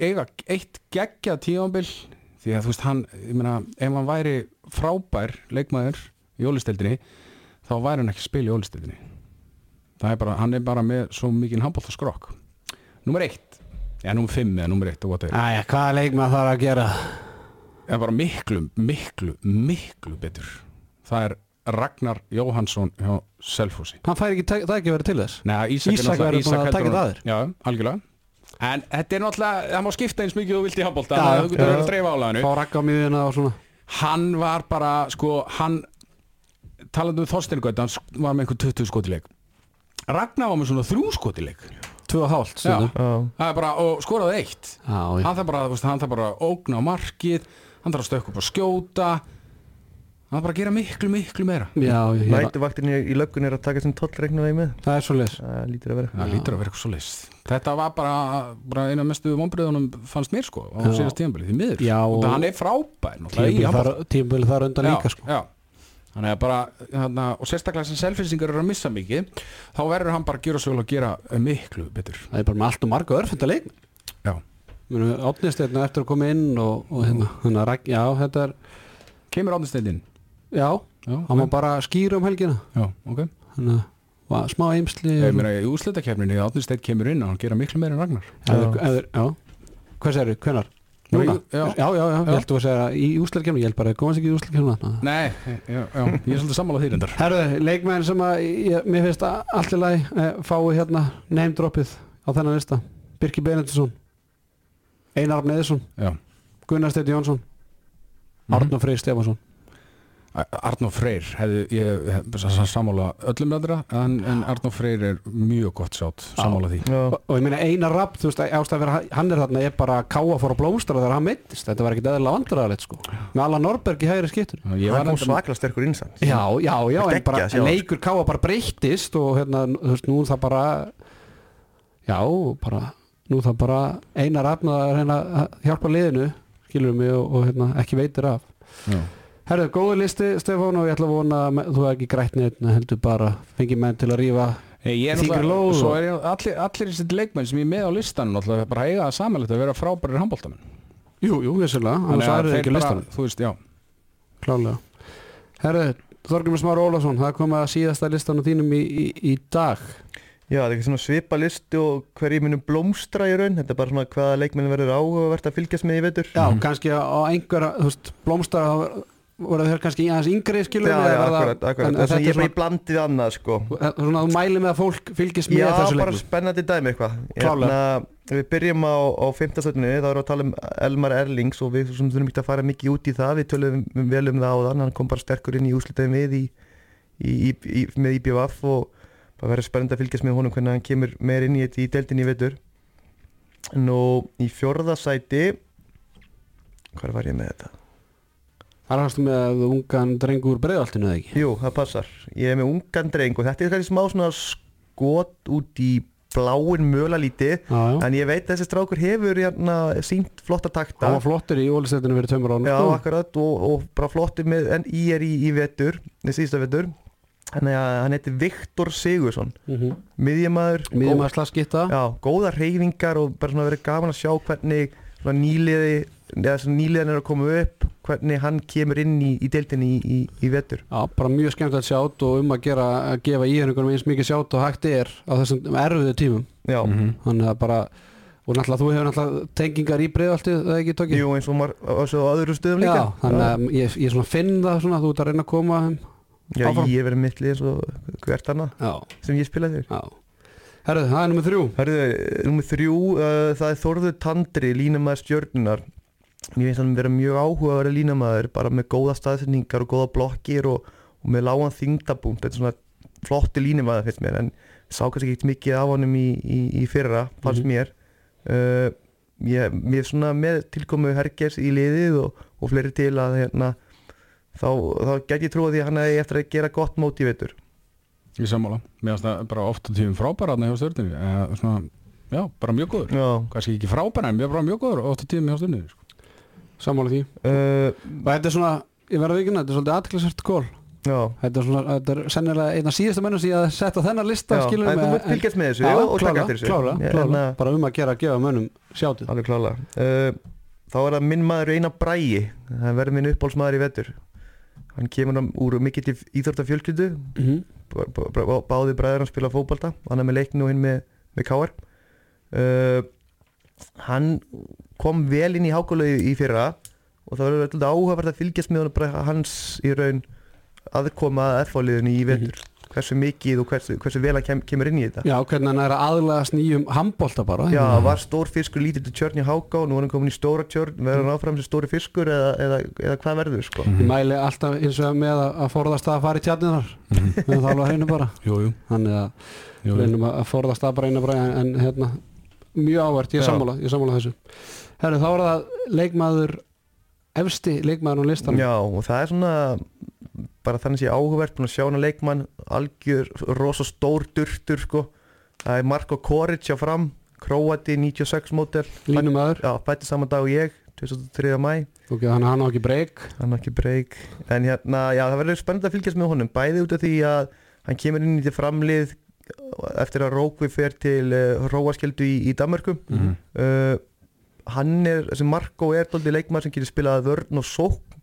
eiga eitt geggja tíðanbill því að þú veist, hann, ég meina ef hann væri frábær leikmaður í ólisteldinni, þá væri hann ekki að spila í ólisteldinni. Það er bara, hann er bara með svo mikið handbólt skrokk Númer eitt, eða númer fimm eða númer eitt og whatever. Æja, hvaða leikma þarf að gera? er bara miklu, miklu, miklu betur. Það er Ragnar Jóhansson hjá Selfossi. Hann fær ekki tæk- tækifæri til þess. Nei, Ísak, Ísak er verður búinn að taka það að þér. Já, algjörlega En þetta er náttúrulega, það má skipta eins mikið og þú vilt í handbólta Já, þannig að þú getur já. verið að dreifa álæðinu Fá rakka á miðuna og svona. Hann var bara, sko, hann talandi um Þorstein Gaut, hann var með einhver 20 skotileik Ragnar var með svona þrjú skotileik Tvö og hálft stundum. Já, Það er bara, og skoraði eitt. Já, já. hann þarf bara, hann þarf bara að ógna á markið hann þarf að stökka upp og skjóta. Hann þarf bara að gera miklu, miklu meira. Já, nætuvaktin í, í löggun er að taka sem tollreiknaði með. Það er svo þetta var bara, bara eina mestu vonbriðunum fannst mér sko á Já. síðast tíðanbili því miður. Já, og hann er frábær handbolta. þar, undan líka sko. já, já. þannig að bara þarna, og sérstaklega sem selfinsingar eru að missa mikið þá verður hann bara að gera svo vel að gera miklu betur. Það er bara með allt og marga örfenda leik. Já. Átnist hérna eftir að koma inn og, og hérna, hérna Já, þetta er kemur átnisteyndin Já, já, hann var bara að skýra um helgina. Já, ok. Þannig að var smá eimsli ég og- meina í úslitakefninni átnisteynd kemur inn og hann gera miklu meira en Ragnar Eður, já Hvað segir þið, hvenar? Nú, Núna? já. já, já, já, ég held að segja í úslarkemni Ég held bara að komast ekki í úslarkemna Nei, já, já, ég er svolítið sammála því reyndar Herðu, leikmenn sem að ég, mér finnst að allt í lagi eh, fái hérna name droppið á þennan lista Birki Benediktsson Einar Arn Eðisson, Já, Gunnar Steiti Jónsson Mhm. Arnur Freyr Stefansson Arnó Freyr hefði, ég hef sammála öllum meðra en, en Arnó Freyr er mjög gott sjátt sammála því. Og, og ég meina Einar Rapp, þú veist, ástæð að vera hann er þarna, er bara að káa fór að blómstra þegar hann meittist, þetta var ekkit eðlilega vandræðalegt sko. Með alla Norberg í hægri skiptur Ég var hann kom svaklega sterkur innsans Já, já, já, en bara sjá, sko. leikur káa bara breyttist og hérna, þú veist, nú það bara já, bara nú það bara Einar Rapp að reyna að hjálpa liðinu skilur mig og, og hérna, ekki veitir af. Já. Herðu, góði listi Stefán og ég ætla að vona að þú hefði ekki grætt neitt heldur bara fengið menn til að rífa Hey, ég er Þyngri náttúrulega, lóð er allir, allir þessi leikmenn sem ég er með á listanum náttúrulega bara eiga það samanlegt að vera frábærir handbóltamenn Jú, jú, vissulega, annars er það ekki á listanum. þú veist, já. Klálega Herðu, Þorgrymur Smára Ólafsson það kom að síðasta listan á þínum í, í, í dag. Já, það er ekki svona svipa listi og hverju munum blómstra í raun. Þetta er bara svona hvaða leikmenn verður áhugavert að fylgjast með í vetur. Já, Mhm. kannski á einhverja, þú veist, blómstar voru þeir kannski aðeins yngri skilur Já, já, akkurat, akkurat. þetta er bara í svona, blandið annað sko. Svona að þú mæli með að fólk fylgist með Já, þessu bara leikum spennandi dæmi eitthvað. Hérna, Við byrjum á, á 15. stöðunni þá erum við að tala um Elmar Erlings og við sem þurfum ekki að fara mikið út í það. Við tölum vel um það áðan. Hann kom bara sterkur inn í úslitaðin við í, í, í, í, með IBVF og það verður spennandi að fylgjast með honum hvernig hann kemur meir inn í þetta í deildinni í vetur. Nú, í fjórða sæti Hvað var ég með þetta? Það er hægstu með ungan drengur breiðaltinu eða ekki? Jú, það passar. Ég er með ungan dreng og þetta er kannski smá svona skot út í bláin mölalíti Já, já. En ég veit að þessi strákur hefur hérna, sínt flotta takta. Það var flottur í ólistættinu fyrir tömur Já, akkurat og, og bara flottur með en í er í, í vetur, í síðasta vetur. Að hann heitir Viktor Sigursson mm -hmm. miðjamaður Miðjum góð- að slaskitta Já, góða reyfingar og bara svona verið gaman að sjá hvernig nýliði eða svona nýliðan er að koma upp hvernig hann kemur inn í, í deildinni í, í, í vetur. Já, bara mjög skemmt að sjátt og um að gera að gefa íhengunum eins mikið sjátt og hægt er á þessum erfiðu tímum. Já, Mhm. þannig að bara og náttúrulega þú hefur náttúrulega tengingar í breiðaltið það ekki tókið Jú, eins og mar- á svo öðru stöðum líka. Já, þannig að ég, ég svona finn það svona þú ert að reyna að koma Já, áfram. ég verið mittlið eins og hvert annað Já, sem ég spilaði. Þér já. Herðu, það er nummið þrjú. Hörðu, nummið þrjú, uh, það er Þórður Tandri, línamaður stjörnunar Mér finnst hann vera mjög áhuga að vera línamaður bara með góða staðsetningar og góða blokkir og, og með lágan þingdabúnt þetta er svona flotti línamaður finnst mér en sá kannski ekki mikið af honum í, í, í fyrra, fannst Mhm. mér. Uh, ég, Mér er svona með tilkomu Hergers í liðið og, og fleiri til að hérna, þá, þá get ég trúa því að hann hefði eftir að gera gott mót í vetur Í sammála, mér finnst það bara oft á tíðum frábæra hjá stjórnir eða svona, já, bara mjög góður. Kannski ekki frábæra en mjög góður oft á tíðum hjá stjórnir sko. Sammála því. Uh, Og þetta er svona, ég verða vikina, þetta er svolítið aðklæsert kól já. Þetta er svona, þetta er sennilega einn af síðustu mönnum sem ég að setja þennan lista Já, skilur en þú mútt fylgjast með þessu Já, og, taka klála, eftir þessu. klála, Ég- klála, hérna, bara um að gera að gefa mönnum sjátið Alveg klála uh, Þá er það minn maður Einar Bræi Það verður minn uppbólsmaður í vetur. Hann kemur hann úr mikill íþórtafjölskyldu mm Báði bræður hann spila fótbolta. Hann er með leikni og hinn með, með KR uh, Hann kom vel inn í hákólegu í fyrra og það verður alltaf áhugavert að fylgjast með honum bara hans í raun aðkoma að F-liðinu í vetur. Hversu mikið og hversu, hversu vel hann kem, kemur inn í þetta. Já, hvernig hann er að aðlagast nýjum handbolta bara Já, var stór fiskur lítið til tjörn í Háká og nú er hann komin í stóra tjörn verður hann áfram sem stóri fiskur eða, eða, eða hvað verður sko? Ég mæli alltaf eins og með að, að forðast að fara í tjarninar Mhm. en það alveg hreinu bara. Jú, jú, þannig að jú, reynum að forðast að bara einu bara en, hérna, mjög ávert, ég sammála ég sammála þessu Herru, þá er það leikmaður efsti leikmaður á listanum. Já, og það er svona bara þannig sé áhugavert búin að sjá hana leikmann algjör, rosa stór durtur sko. Það er Marko Koric á fram Kroati 96 mótel línumæður, Já, fætti saman dag og ég 2003. mæ ok, þannig að hann á ekki breyk hann har ekki breyk en hérna, já það verður spennandi að fylgjast með honum bæði út af því að hann kemur inn í til framlið eftir að Rókvi fer til uh, Róaskjöldu í, í Danmarku Mhm. uh, hann er, þessi Marko er doldið leikmaður sem getur spilað vörn og sókn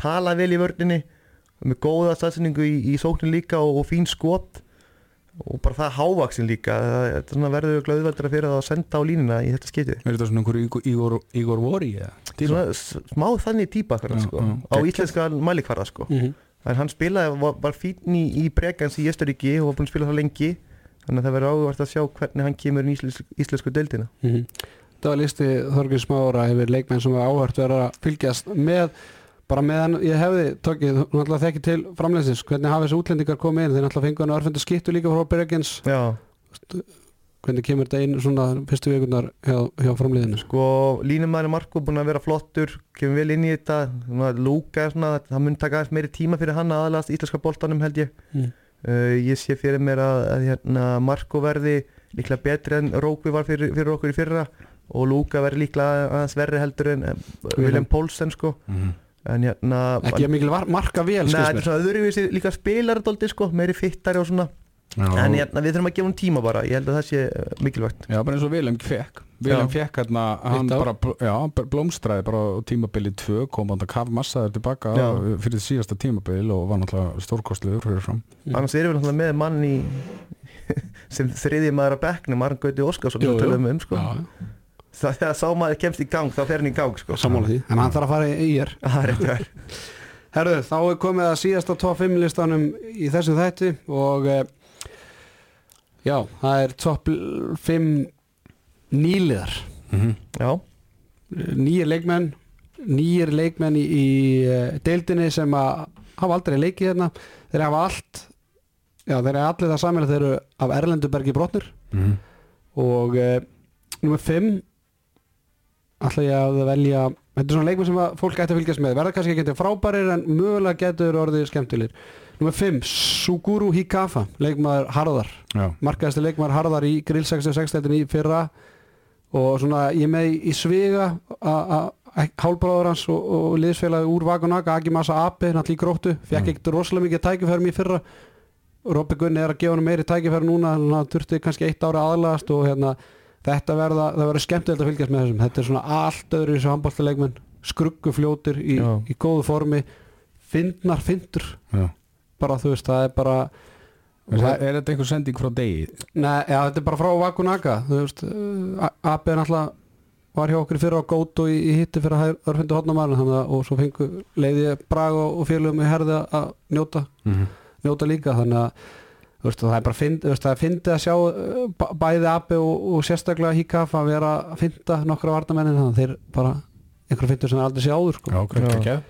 tala vel í vörninni með góða staðsendingu í, í sóknin líka og, og fín skot og bara það hávaksin líka það, verður glöðveldur að fyrir að senda á línuna í þetta skiti Er þetta svona einhverju Igor, Vori smá þannig típa hvernig, sko, já. á íslenska mælikvarða sko. mm -hmm. en hann spilaði, var, var fín í, í bregans í Östuríki og var búin að spila það lengi þannig að það verður áhugavert að sjá hvernig hann kemur í íslensk, íslensku deildina Það var listi Þorgir Smára yfir leikmenn sem var áhört verið að fylgjast með. Bara meðan ég hefði tókið, hún ætlaði þekki til framleysins, hvernig hafa þessi útlendingar komið inn? Þeir náttúrulega fengu hann örfendu skittu líka frá Bergens. Já, hvernig kemur þetta inn svona fyrstu vikunar hjá, hjá framleiðinu sko línumæri Marko búin að vera flottur kemur vel inn í þetta. Svona, Lúka, svona, það mun taka aðeins meiri tíma fyrir hann að aðalast íslenska boltanum held ég. Mm. uh, ég sé fyrir mér að, að hérna, Marko verði líklega betri en Rókvi var fyrir, fyrir okkur í fyrra og Lúka verði líklega aðeins verri heldur en uh, William Poulsen sko. Mhm. en hérna ekki að mikil marka vel skilst þetta er svona öðruvísi líka spilar dóldi sko, meiri fittari og svona. Já, en hérna, við þurfum að gefa hún tíma bara, ég held að það sé uh, mikilvægt. Já, bara eins og Vilhelm fekk Já. fekk hérna, hann bara já, b- blómstraði bara á tímabili 2 kom hann að kaf massaður tilbaka Já. fyrir síðasta tímabil og var náttúrulega stórkostlegur fyrir fram. Mm. annars erum við náttúrulega með mann í sem þriði maður að bekknum Arn Gauti Óskarsson um sko. Það þegar sá maður kemst í gang þá fer hann í gang sko. sammála því, en hann þarf að fara í ír það er rétt verð Herðu, þá er komið að síðasta top 5 listanum í þessum þætti og e, já, það er top 5 nýliðar -hmm. já, nýjir leikmenn nýjir leikmenn í, í eh, deildinni sem að hafa aldrei leikið hérna þeir hafa allt já, þeir hafa allir það saman þeir eru af Erlendubergi brotnir Mhm. og e, nummer 5 ætla ég að velja þetta er svona leikmenn sem fólk ætti að fylgjast með. Verða kannski ekki eitthvað frábærir en mögulega getur orðið skemmtilegir. Nummer 5, Suguru Hikafa leikmaður Harðar. Já, markaðasti leikmaður Harðar í Grill 66 í fyrra. Og svona ég með í sviga að hálbráður hans og, og liðsfélagi úr Vagonaga, Agimasa Ape náttúrulega í gróttu, fekk Mm. ekkert rosalega mikið tækifærum í fyrra. Robby Gunni er að gefa hann meiri tækifærum núna hann þurfti kannski eitt ára aðlagast og hérna, þetta verða, það verður skemmtilegt að fylgjast með þessum, þetta er svona allt öðru í þessu handbóltaleikmenn, skruggufljótir í, í góðu formi. Fyndnar fyndur. Já, bara þú veist, það er bara Er, er þetta einhver sending frá degi? Nei, já, þetta er bara frá Vakunaga Þú veist, AB er náttúrulega var hjá okkur fyrir á gót og í, í hitti fyrir að örfundu hotnamærin þannig að og svo fengu leiði ég Brag og, félugum í herði að njóta. Mm -hmm. njóta líka þannig að veist, það er bara þú veist, það er fyndið að sjá uh, bæ- bæði AB og, og sérstaklega Híkaf að vera að fynda nokkra varnamennin þannig að þeir bara einhverjum fyndur sem þeir aldrei sé áður sko. Já, ok, Já. ekki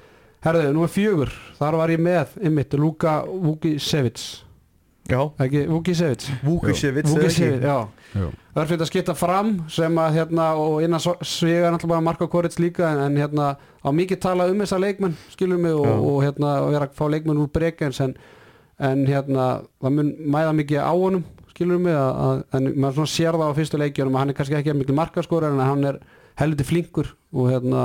Herðu, nú er fjögur, þar var ég með ymmit, Luka Vukisevic Já, ekki, Vukisevic Vukisevic. Það er fyrir að skipta fram sem að hérna og innan svega náttúrulega bara Marko Korits líka en, en hérna á mikið tala um þessa leikmenn skilum mig og, og hérna og vera að fá leikmenn úr brekens en, en hérna það mun mæða mikið á honum skilum mig að, að, maður svona sér það á fyrstu leikjunum að hann er kannski ekki mikil markaskóra en hann er helviti flinkur og hérna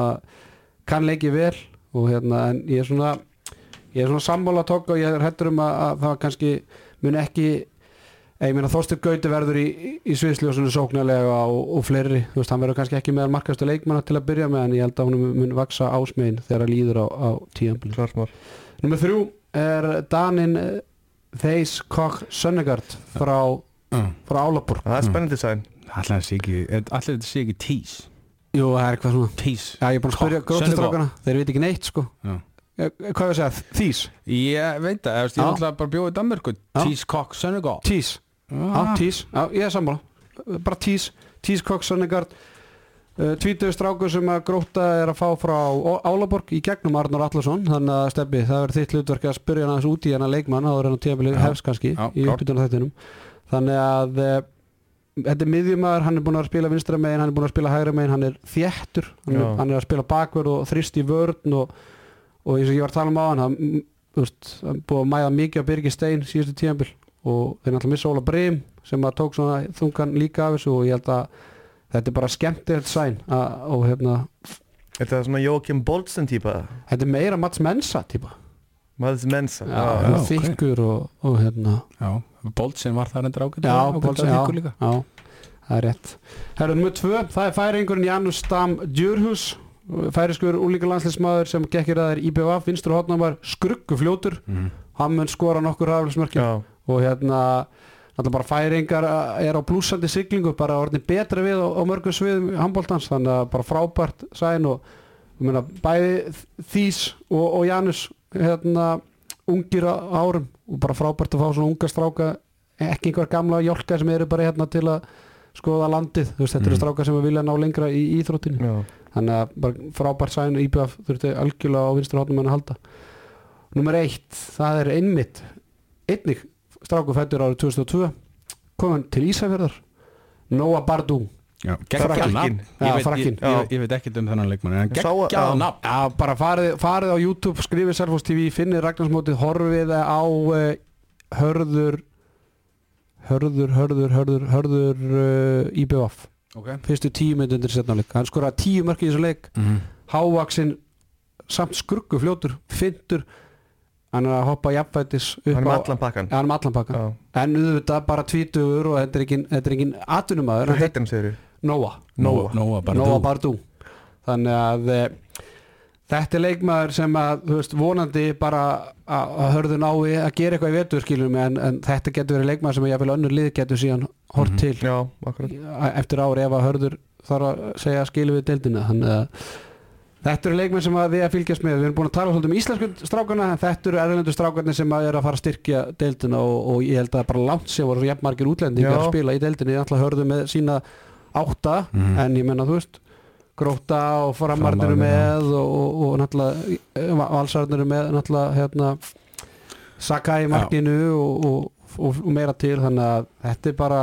kann leikið vel og hérna en ég er svona ég er svona sammála tók og ég er hættur um að, að það kannski mun ekki Ég meina Þorstur Gauti verður í, í, í sviðsljósunum sóknarlega og, og fleiri, þú veist, hann verður kannski ekki með markastu leikmanna til að byrja með en ég held að hún mun, vaksa ásmegin þegar það líður á, á tíðanbili. Klarsmál Númer þrjú er Danin eh, Theis Koch Sönnegard frá, Mm. frá Álaborg. Það er spennandi sæn Allir þetta sé ekki, tease Jú, það er eitthvað svona. Tease Já, ég er búin að spyrja grótistrákana, þeir veit ekki neitt sko. Já. Eh, Hvað er að segja? Þís? Ég veit það, ég er alltaf bara bjóðið í Danmörku. Tease Cock Senegal Tís? Já, ah. Tís. Já, ég er sammála. Bara Tís. Tís Koch Sönnegard. Uh, Tvítuðu strákur sem að gróta er að fá frá Álaborg í gegnum Arnur Allarsson þannig að Stebbi, það verður þitt hlutverk að spyrja hann aðeins út í hennar leikmann áður en á tíðanbili Já. hefst kannski Já, í klart. uppbytuna þættinum þannig að uh, þetta er miðjumæður, hann er búin að spila vinstra megin, hann er búin að spila hægra megin, hann er þéttur hann er, hann er að spila bakverð og þrist í vörn og, og eins og ég var að tala um á hann hann, veist, hann er búið að mæða mikið að Birgir Stein síðustu tíðanbíl og þeir náttúrulega missa Óla Brim sem að tók svona þungan líka af þessu og ég held að þetta er bara skemmtilegt sæn að, og hérna, Þetta er svona Joachim Boltsen típa. þetta er meira Mats Mensa típa, Maður mensa já, já, ok. þykkur og, og hérna. Já, Boltsen var það endur ágætt Já, Boltsen, já, já, það er rétt. Herru, nummer tvö, það er færingurinn Janus Stam Djurhus færiskur úlíka landslismæður sem gekkir að þeir IBF, vinstur og hotnamar skruggufljótur, mm. hann mun skora nokkur raflismörkjum Já, og hérna náttúrulega bara færingar er á blúsandi siglingu bara orðin betra við á, á mörgum sviðum handbóltans, þannig að bara frábært sæn og meina, bæði Þís og, og Janus hérna ungir árum og bara frábært að fá svona unga stráka ekki einhver gamla jálka sem eru bara hérna til að skoða landið, veist, þetta eru Mhm. stráka sem vilja ná lengra í íþróttinu já. Þannig að bara frábært sæn IBF þurfti algjörlega á vinstur hóttum að halda. Númer eitt, það er einmitt einnig stráku fættur árið 2002 komin til Ísafjörðar geggjað nafn. Já, Ég ég- ég- veit ekkert um þennan leikmann En geggjað nafn. Já, bara farið, farið á YouTube, skrifið Selfos TV, finnið Ragnarsmótið, horfið á uh, hörður hörður, hörður, hörður hörður uh, IBF okay. fyrstu tíu myndi undir setnáleik hann skoraði tíu mörk í þessu leik. Mm. hávaksinn samt skruggu fljótur, fyndur hann er að hoppa jafnvætis upp Hann er allan pakkan Ja, hann er með allan pakka Já, en auðvitað bara tvítugur og þetta er engin, þetta er engin atvinnumæður hvað heitir hann segir Nóa. Nóa Nóa Bardú þannig að e, þetta er leikmaður sem að veist, vonandi bara að að hörðu nái að gera eitthvað í vetur skilum en, en þetta getur verið leikmaður sem að jáfnvel önnur lið getur síðan hort Mhm. til. Já, akkurat. Í- eftir ári ef að hörður þarf að segja skilu við deildina. Þannig að þetta eru leikmenn sem við að fylgjast með. Við erum búin að tala svolítið um íslensku strákana en þetta eru erlendu strákarnir sem að er að fara að styrkja deildina og, og ég held að bara langt sé voru svo jafnmargir útlendingar að spila í deildinni. Ég ætla að hörðu með sína átta Mhm. en ég menna þú veist gróta og framarnir með og, og, og náttúrulega eh, valsarnir með náttúrulega hérna Saka í markinu og, og, og, og meira til. Þannig að þetta er bara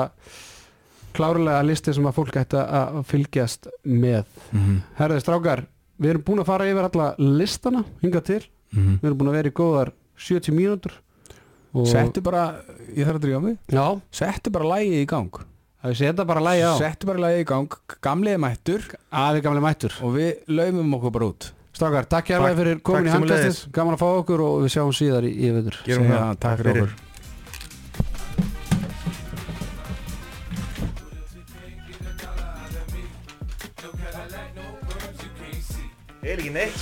klárlega listi sem að fólk ætti að fylgjast með. Mm. Herði strákar, við erum búin að fara yfir alla listana hingað til, mm. við erum búin að vera í góðar 70 mínútur Settu bara Ég þarf að drífa mig. Já, Settu bara lægið í gang. Það setja bara lægi á. Settu bara lægið í gang Gamliði mættur. Aðeins gamle mættur. Og við laumum okkur bara út. Strákar, takk alveg Takk- fyrir komin í handkastið sömuleiðis. gaman að fá okkur og við sjáum síðar í, í það. Takk fyrir. okkur Ekki neitt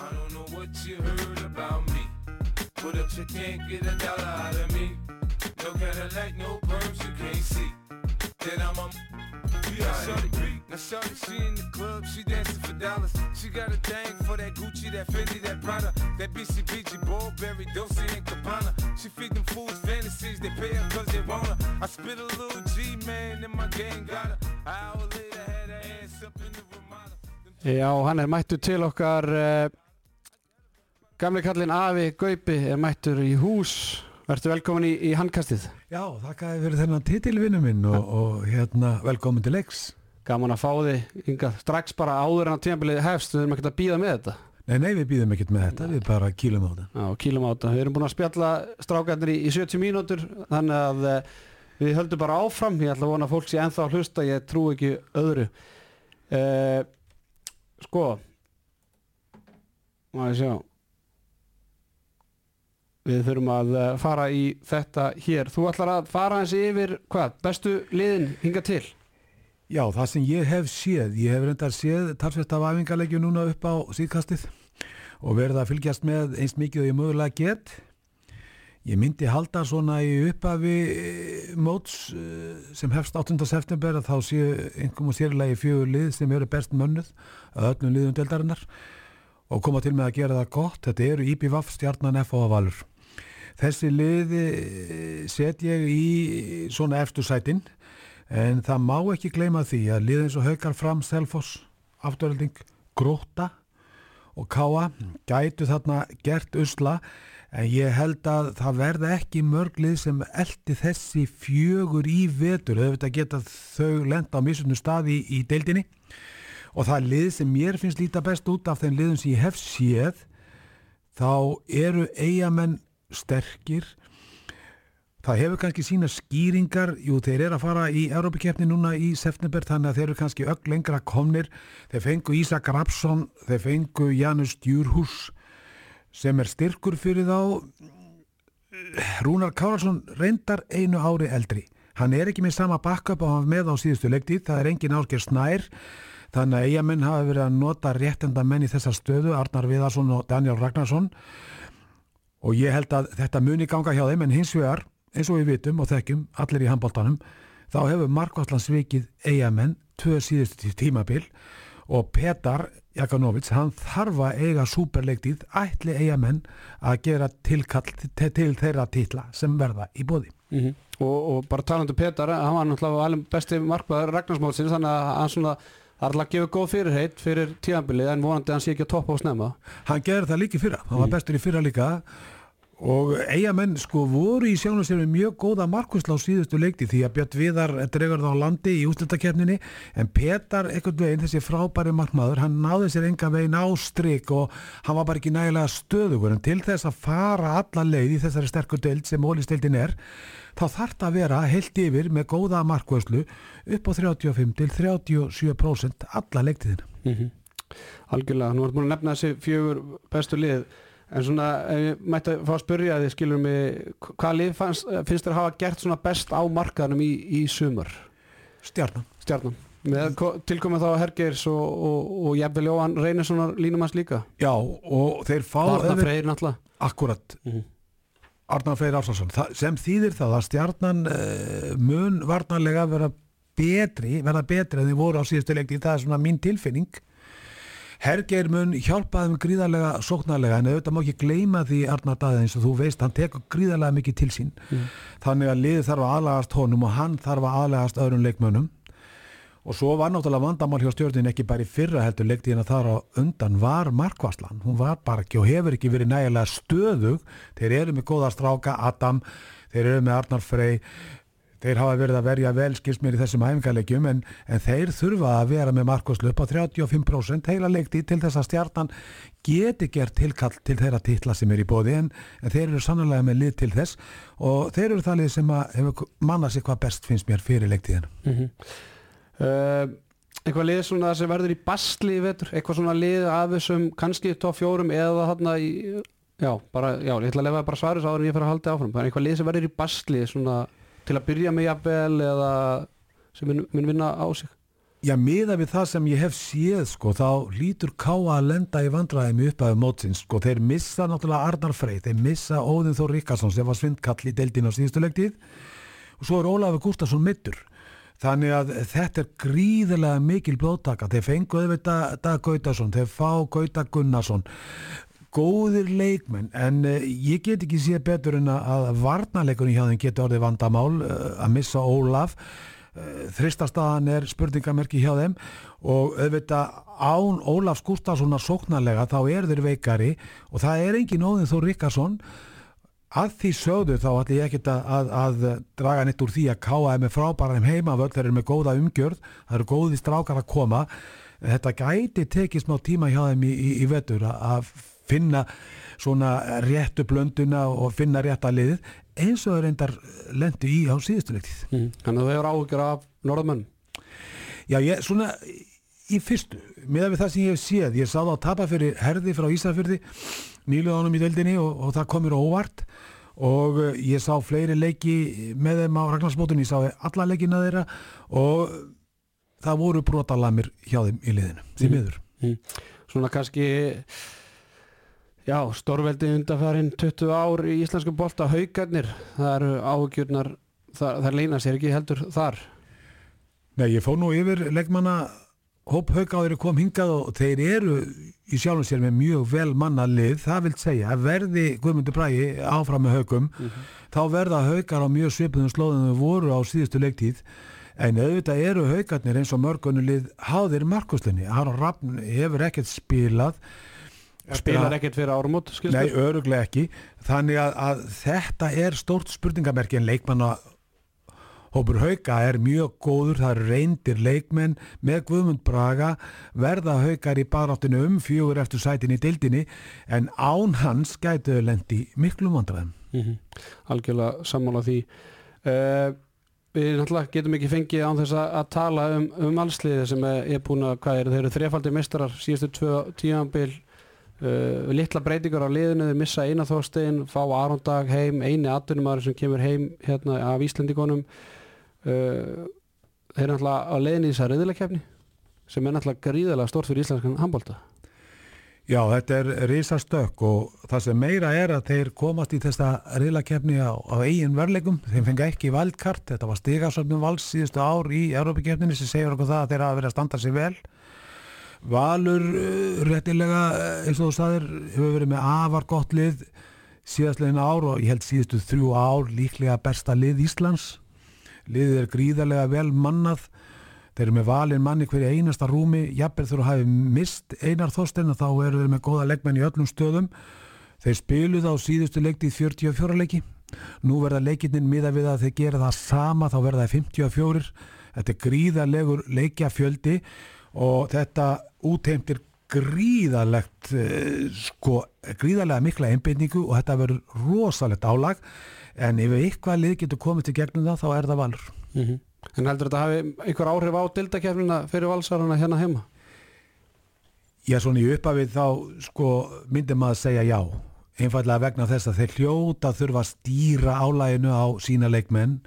I don't know what you heard about me. Put up, you can't get a dollar out of me. No Cadillac, no perms, you can't see. That I'm a now shorty, she in the club, she dancing for dollars. She got a thing for that Gucci, that Fendi, that Prada, that BCBG, Burberry, Dolce and Gabbana. She feed them fools fantasies, they pay her cause they want her. I spit a little G, man, and my gang got her. Hour Já, hann er mættur til okkar uh, Gamli kallinn Afi Gaupi er mættur í hús. Vertu velkomin í, í handkastið. Já, þakkaði fyrir þennan titilvinnu minn og, og hérna velkomin til leiks. Gaman að fá þig hingað. Strax bara áður en að tímabilið hefst Við erum ekkert að býða með þetta. Nei, nei, við býðum ekkert með þetta, við bara kýlum á þetta. Já, kýlum á þetta. Við erum búin að spjalla strákarnir í, í 70 mínútur Þannig að uh, við höldum bara áfram. Ég ætla að vona að fólk sé ennþá að hlusta Ég trú ekki öðru. Uh, Sko ég sjá. Við þurfum að eh, fara í þetta hér. Þú ætlar að fara eins yfir hvað, bestu liðin hinga til? Já, það sem ég hef séð, ég hef reyndar séð talsvert af æfingarleikju núna upp á síðkastið og verið að fylgjast með eins mikið og ég mögulega get. Ég myndi halda svona í uppafi eh, móts eh, sem hefst 8. september að þá séu einhverjum og sérlega í fjögur lið sem eru best mönnuð að öllum liðum deldarinnar og koma til með að gera það gott. Þetta eru IPVAF, Stjarnan, F og Valur. Þessi liði set ég í svona eftirsætin en það má ekki gleyma því að liðið eins og Haukar fram, Selfoss, Afturölding, Gróta og Káa gætu þarna gert usla en ég held að það verða ekki mörglið sem eldi þessi fjögur í vetur. Auðvitað geta þau lenda á misunum staði í, deildinni. Og það er lið sem mér finnst líta best út af þeim liðum sem ég hef séð þá eru eigamenn sterkir. Það hefur kannski sína skýringar. Jú þeir eru að fara í Európa-keppni núna í september þannig að þeir eru kannski öll lengra komnir. Þeir fengu Ísak Rapsson þeir fengu Janus Djurhús sem er styrkur fyrir þá Rúnar Káralsson reyndar einu ári eldri. Hann er ekki með sama backup og hann með á síðustu leiktið, það er engin ásker snær. Þannig að eigamenn hafa verið að nota réttenda menn í þessa stöðu Arnar Viðarsson og Daniel Ragnarsson. Og ég held að þetta muni ganga hjá þeim en hins vegar, eins og við vitum og þekkjum allir í handbóltanum, þá hefur Markvallan svikið eigamenn tvö síðustu tímabil. og Petar Jakanovits, hann þarf að eiga superleiktið, ætli eigamenn að gera tilkall til, til þeirra titla sem verða í bóði mm og, og bara talandu Petar hann var náttúrulega alveg besti markmaður Ragnarsmótsins þannig að hann svona það er alltaf að gefa góð fyrirheit fyrir tíðanbilið en vonandi að hann sé ekki að toppa á snemma. Hann gerði það líka í fyrra, hann var bestur í fyrra líka og eigamenn sko voru í sjálfum sér með mjög góða markvæsla á síðustu leikti því að Björn Viðar dregur það á landi í úslutakefninni en Petar ekkert veginn þessi frábæri markmaður hann náði sér enga veginn á stryk og hann var bara ekki nægilega stöðugur. En til þess að fara alla leið í þessari sterkur deild sem ólistildin er þá þarf það að vera heilt yfir með góða markvæslu upp á 35 til 37% alla leiktiðina mm -hmm. Algjörlega, nú erum við að nefna þessi fjögur bestu lið en svona, ef ég mætti að fá að spyrja þið skilur mig, hvað lið finnst þér að hafa gert svona best á markaðanum í, í sumar? Stjarnan. Stjarnan. Með tilkomið þá Hergeirs og, og, og jafnvel Jóhann Reynessonar línumans líka? Já, og þeir fá Arna auðvitað- Freyr náttúrulega? Akkurat, Mhm. Arnar Freyr Ársson sem þýðir það að stjarnan uh, mun varnarlega vera betri, verða betri en þið voru á síðustu leikti, það er svona mín tilfinning Hergeir mun hjálpa þeim gríðarlega sóknarlega en auðvitað má ekki gleyma því Arnar Daði eins og þú veist, hann tekur gríðarlega mikið til sín. Þannig að liðið þarf að aðlagast honum og hann þarf að aðlagast öðrum leikmönnum. Og svo var náttúrulega vandamál hjá stjórnin ekki bara í fyrra heldur leiktíðina þar á undan var markvarslan, hún var bara ekki og hefur ekki verið nægilega stöðug. Þeir eru með góða stráka, Adam þeir eru með Arnar Frey þeir hafa verið að verja vel skils mér í þessum æfingarleikjum en, en þeir þurfa að vera með markvarslu upp á 35% heila leikti til þess að stjarnan geti gert tilkall til þeirra titla sem er í bóði en, en þeir eru sannlega með lið til þess. Og þeir eru það lið sem mannað sér hvað best finnst mér fyrir leiktíðina. Mm uh, eitthvað lið svona sem verður í basli í vetur, eitthvað svona lið af þessum kannski top fjórum eða þarna í, já, bara, já, ég ætla að lefa bara svaris áður en ég fyrir að halda áfram, eitthvað lið sem verður í basli svona til að byrja með jafnvel eða sem mun, mun vinna á sig Já, miða við það sem ég hef séð, sko, þá lítur Káa að lenda í vandræðum upp af mótsins, sko, þeir missa náttúrulega Arnar Frey, þeir missa Óðin Þór Ríkarsson sem var svindkall í deildin á síðustu legtið og svo er Ólafur Gustafsson mittur. Þannig að þetta er gríðilega mikil blóttaka. Þeir fengu auðvitað Dag Gautason, þeir fá Gauta Gunnarsson, góðir leikmenn, en uh, ég get ekki séð betur en að varnarleikunni hjá þeim geti orðið vandamál uh, að missa Ólaf. Uh, Þristastaðan er spurningamerki hjá þeim og auðvitað án Ólafs Gustafssonar sóknarlega þá er þeir veikari og það er engin óðin þó Ríkarsson að því sögðu þá ætla ég ekkert að, að, að draga neitt úr því að KM er frábæran heima völd, þeir eru með góða umgjörð það eru góði strákar að koma þetta gæti tekið smá tíma hjá þeim í, í, í vetur að, að finna svona réttu blönduna og finna rétta liðið eins og þeir reyndar lendi í á síðustuleiktið Mm. Þannig að þau eru áhyggjur af norðmenn. Já, ég, svona í fyrstu, meðan við það sem ég hef séð ég sá það að tapa fyrir herði frá Ísafyrði nýluðanum í deildinni og, og það kom mér á óvart og uh, ég sá fleiri leiki með þeim á Ragnarsmótunni, ég sá alla leikina þeirra og það voru brotalamir hjá þeim í liðinu, því Mhm. miður. Svona kannski, já, stórveldi undanfærin 20 ár í íslensku bolta haugarnir. Það eru áhyggjurnar, það, það leina sér ekki heldur þar. Nei, ég fór nú yfir leikmanna hóp haugáður kom hingað og þeir eru í sjálfum sér með mjög vel manna lið, það vil segja að verði Guðmundur Bræði áfram með haugum þá verða haugar á mjög svipuðum slóðum þau voru á síðustu leiktíð en auðvitað eru haugarnir eins og mörgunni lið háðir markuslinni Aron Rappn hefur ekkert spilað Spilar ekkert fyrir árumót? Nei, öruglega ekki. Þannig að, að þetta er stórt spurningamerki en leikmanna hópur hauka er mjög góður. Það reyndir leikmenn með Guðmund Braga. Verða haukar í baráttinu um fjögur eftir sætin í deildinni en án hans gætu lendi miklum vandræðum. Mm Algjörlega sammála því. Uh, við náttúrulega getum ekki fengið án þess að, að tala um, um allsliði sem er, er búin að, hvað er, þeir eru þrefaldi mestrar síðustu tvö tíðanbil uh, litla breytingar á liðinu, þeir missa eina þóstein, fá Arondag heim, eini atvinnumæður sem kemur heim hérna af Íslandíkonum uh, þeir eru náttúrulega á leiðinni í þess að riðilegkefni sem er náttúrulega gríðalega stort fyrir íslenskan handbólta. Já, þetta er risastökk og það sem meira er að þeir komast í þessa riðlakefni á, á eigin verleikum, þeim fengi ekki valdkart, þetta var stigasöfnum vals síðustu ár í Európa-kefninni sem segir okkur það að þeir hafa verið að standa sig vel Valur uh, réttilega uh, eins og þú sagðir hefur verið með afar gott lið síðastlegin ár og ég held síðustu þrjú ár líklega besta lið Íslands. Liðið er gríðarlega vel mannað. Þeir eru með valin manni hverju einasta rúmi. Jafnvel þú hafi mist einar þósteina þá eru þeir með góða leikmenn í öllum stöðum. Þeir spiluð á síðustu leikti í 44 leiki. Nú verða leikinin miða við að þeir gera það sama þá verða það 54 þetta er gríðarlegur leikjafjöldi og þetta útheimtir gríðarlegt eh, sko, gríðarlega mikla einbindningu og þetta verður rosalegt álag. En ef eitthvað lið getur komið til gegnum það þá er það valur. Mm En heldur þetta hafi einhver áhrif á dildakefnina fyrir valsarana hérna heima? Já, svona í uppafið þá sko myndi maður að segja já. Einfallega vegna þess að þeir hljóta þurfa að stýra álæginu á sína leikmenn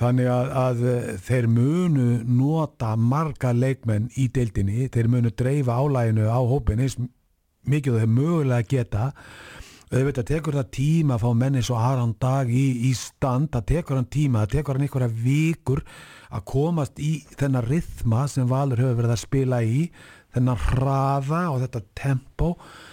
þannig að, að eh, þeir munu nota marga leikmenn í deildinni, þeir munu dreifa álæginu á hópin eins mikið og þeir mögulega geta. Auðvitað tekur það tíma að fá menni svo Aron Dag í, í stand. Það tekur hann tíma, það tekur hann einhverja vikur að komast í þennan rithma sem Valur hefur verið að spila í þennan hraða og þetta tempo. og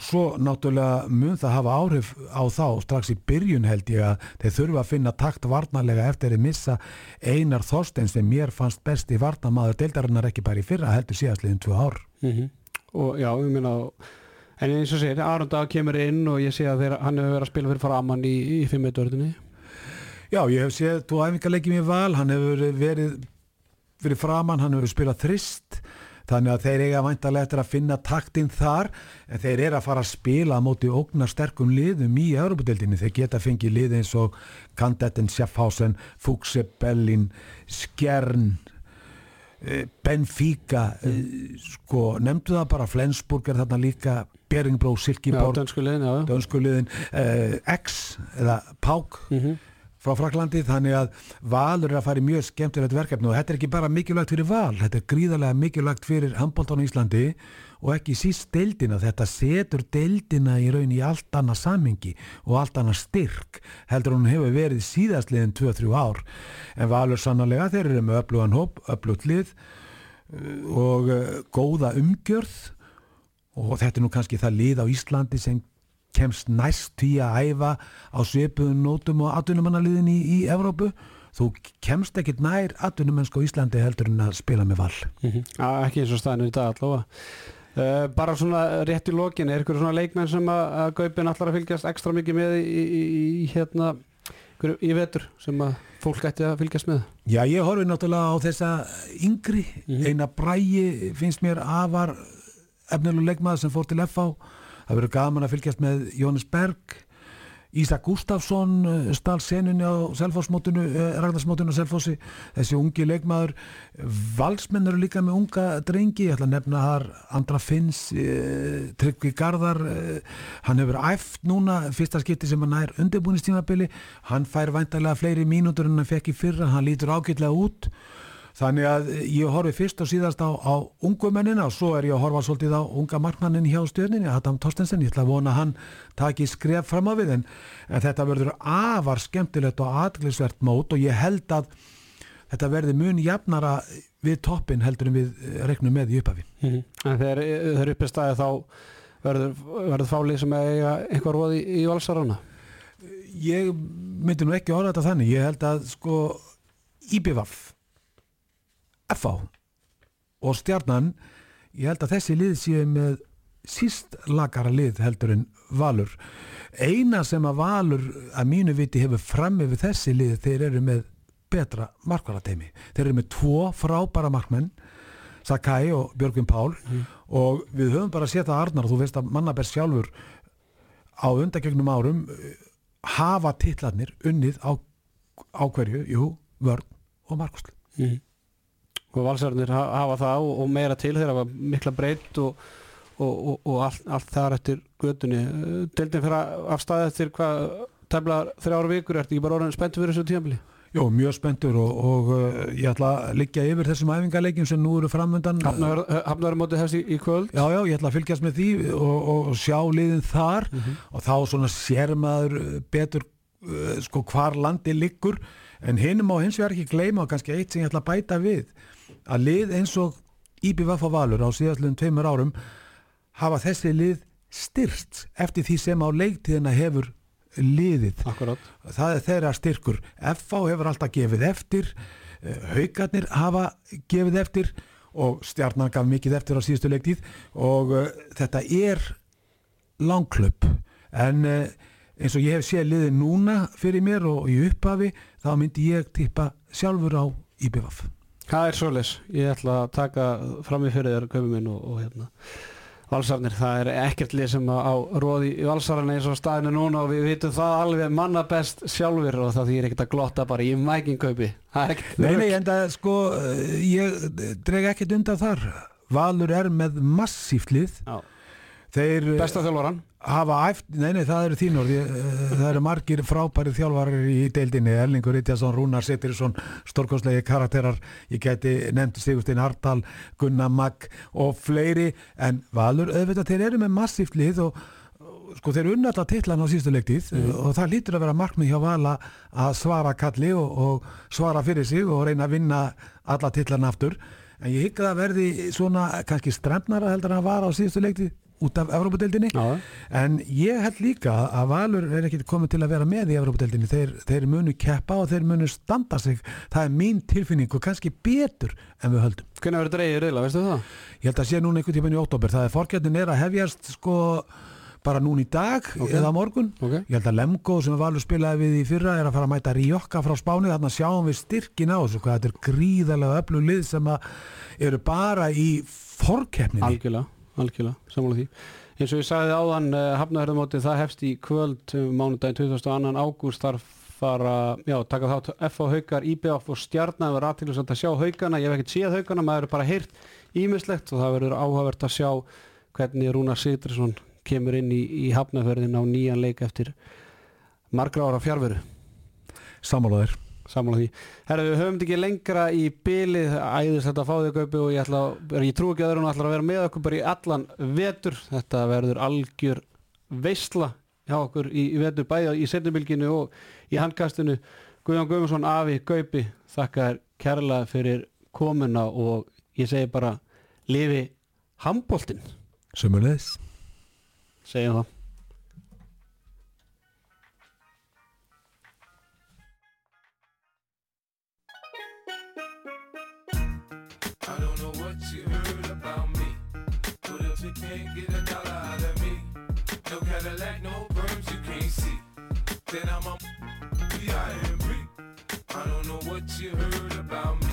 svo náttúrulega mun það hafa áhrif á þá strax í byrjun held ég að þeir þurfa að finna takt varnarlega eftir að missa Einar Þorstein sem mér fannst besti varnamaður deildarinnar ekki bara í fyrra heldur síðastliðin tvö ár. Mm Og já, ég meina en eins og segir, Aron Dag kemur inn og ég sé að þeir, hann hefur verið að spila fyrir framann í, í fimmveiturðinni Já, ég hef séð tvo æfingarleikjum í val, hann hefur verið fyrir framann, hann hefur spilað þrist, þannig að þeir eiga væntalega eftir að finna taktinn þar, en þeir eru að fara að spila á móti ógnar sterkum liðum í Európa-deildinni, þeir geta fengið lið eins og Kandetten, Schaffhausen, Fuchse, Bellin, Skjern, eh, Benfica, eh, sko, nefndu það bara, Flensburg er þarna líka, Beringbro, Já, Silkeborg, dönskuliðin, eh, X eða Pák, mm frá Fraklandi þannig að Valur er að fara í mjög skemmtilegt verkefni og þetta er ekki bara mikilvægt fyrir Val þetta er gríðarlega mikilvægt fyrir handbóltan í Íslandi og ekki síst deildina þetta setur deildina í raun í allt annað samhengi og allt annað styrk heldur hún hefur verið síðastliðin 2-3 ár. En Valur sannlega þeir eru með öflugan hóp, öflugt lið uh, og uh, góða umgjörð og þetta er nú kannski það lið á Íslandi sem kemst næst því að æfa á svipuðum nótum og atvinnumannaliðin í, í Evrópu. Þú kemst ekkit nær atvinnumennsk á Íslandi heldur en að spila með val. Mhm. Já, ekki eins og staðinu í dag allavega. Uh, bara svona rétt í lokin er ykkur svona leikmenn sem að, að Gaupin allar að fylgjast ekstra mikið með í, í, í hérna í vetur sem að fólk ætti að fylgjast með? Já, ég horfi náttúrulega á þessa yngri, eina brægi finnst mér afar efnilegu leikmaður sem fór til FH það verður gaman að fylgjast með Jónis Berg Ísak Gustafsson eh, stal senunni á Selfossmótinu Ragnarsmótinu á Selfossi. Þessi ungi leikmaður valsmenn eru líka með unga drengi. Ég ætla að nefna þar Andra Finns eh, Tryggvi Garðar eh, hann hefur æft núna fyrsta skipti sem hann nær undirbúinistímabili hann fær væntalega fleiri mínútur en hann fekk í fyrra, hann lítur ágætlega út þannig að ég horfi fyrst og síðast á, á ungumennina og svo er ég að horfa svolítið á unga markmannin hjá stjörninni, Adam Torstensen ég ætla að vona að hann taki skref fram á við en, en þetta verður afar skemmtilegt og aðglisvert mót og ég held að þetta verði mun jafnara við toppin heldur en við eh, reiknum með í upphafi. En þegar þeir eru uppið staði þá verður, verður fálið sem eiga einhver róð í, í valsarana? Ég myndi nú ekki orða þetta þannig. Ég held að sko IBVF FH og stjarnan ég held að þessi lið séu með síst lagara lið heldur en Valur. Eina sem að Valur að mínu viti hefur fram yfir þessi lið þeir eru með betra markvarateimi. Þeir eru með tvo frábæra markmenn Sakai og Björgvin Pál. Og við höfum bara séð það Arnar, þú veist að Mannaberg sjálfur á undagegnum árum eh, hafa titlarnir unnið á, á hverju, jú, vörn og markvæslu. Og valsarnir ha- hafa það og, og meira til þeir hafa mikla breytt og, og, og, og allt, allt þar eftir gödunni deildin fyrir af staði eftir hvað tefla þrjára vikur, ertu ekki bara orðin spenntur fyrir þessu tímabili? Jó, mjög spenntur og, og uh, ég ætla að liggja yfir þessum æfingarleikjum sem nú eru framöndan. Hafnaður mótið þessi í kvöld. Já, já, ég ætla að fylgjast með því og, sjá liðin þar og þá svona sér maður uh, betur sko hvar landi liggur. En hinum á hins vegar ekki gleyma og kannski eitt sem ég ætla að bæta við að lið eins og IBVF og Valur á síðastliðum tveimur árum hafa þessi lið styrst eftir því sem á leiktíðina hefur liðið. Akkurát það er þeirra styrkur. FH hefur alltaf gefið eftir eh, haukarnir hafa gefið eftir og stjarnan gaf mikið eftir á síðustu leiktíð og uh, þetta er langklöp en uh, eins og ég hef séð liðið núna fyrir mér og í upphafi þá myndi ég tippa sjálfur á IBVF Það er svoleis, ég ætla að taka fram í fyrir þér köfum minn og, og hérna. Valsarnir, það er ekkert lið sem á róði í valsarana eins og staðinu núna og við vitum það alveg manna best sjálfur og það þýr ekkert að glotta bara í mækingkaupi það er ekkert Nei, nei, en það sko uh, ég dreg ekkert undan þar. Valur er með massíft lið. Já. Þeir uh, besta æft, nei nei það eru þín orð. Eh, það eru margir frábæri þjálfarir í deildinni, Erlingur Ítjason, Rúnar Settirisson, stórkostlegi karakterar. Ég gæti nefnt Sigurstein Hardal Gunnar Magg og fleiri. En Valur, auðvitað þeir eru með massíft lið og sko þeir unna alltaf titlan á síðustu leiktið og það lítur að vera markmið hjá Vala að svara kalli og, og svara fyrir sig og reyna að vinna alla titlan aftur. En ég hygg að það verði svona kannski stremnara heldur en að vara á síðustu leiktið út af Evrópadeildinni. En ég held líka að Valur er ekki komið til að vera með í Evrópadeildinni þeir, þeir munu keppa og þeir munu standa sig það er mín tilfinning og kannski betur en við höldum. hvernig verður dreigið reyla, veistu það? Ég held að sé núna einhvern tímann í óttobur það er fórkjöndin er að hefjast sko bara núna í dag Ok. eða morgun Ok. ég held að Lemgo sem Valur spilaði við í fyrra er að fara að mæta Ríokka frá Spáni þarna sjáum við styrkin á þessu hvað þetta er gríðarlega öflug lið sem að eru bara í fórkeppninni algjörlega, algjörlega, sammála því. Eins og ég sagði áðan uh, hafnaðurðumótið það hefst í kvöld um, mánudaginn 22. ágúst. Þar fara, já, taka þátt F á haukar, IBF og stjarnar verður aðtilsvæmt að sjá haukana, ég hef ekkert séð haukana maður er bara heyrt ímislegt og það verður áhugavert að sjá hvernig Rúnar Sitrisson kemur inn í, í hafnaferðin á nýjan leik eftir margra ára fjárveru Sammálaður Sammála því. Herra, við höfum ekki lengra í bylið, æðist þetta að fá þig kaupi og ég ætla, ég trú ekki að hún ætlar að vera með okkur bara í allan vetur. Þetta verður algjör veisla hjá okkur í, í vetur, bæði í setjubilginu og í handkastinu. Guðjón Guðmundsson, Afi, Gaupi, þakka þér kærlega fyrir komuna og ég segi bara lifi handboltinn, Sömulegis segjum það. then I'm a B-I-M-B. I am I do not know what you heard.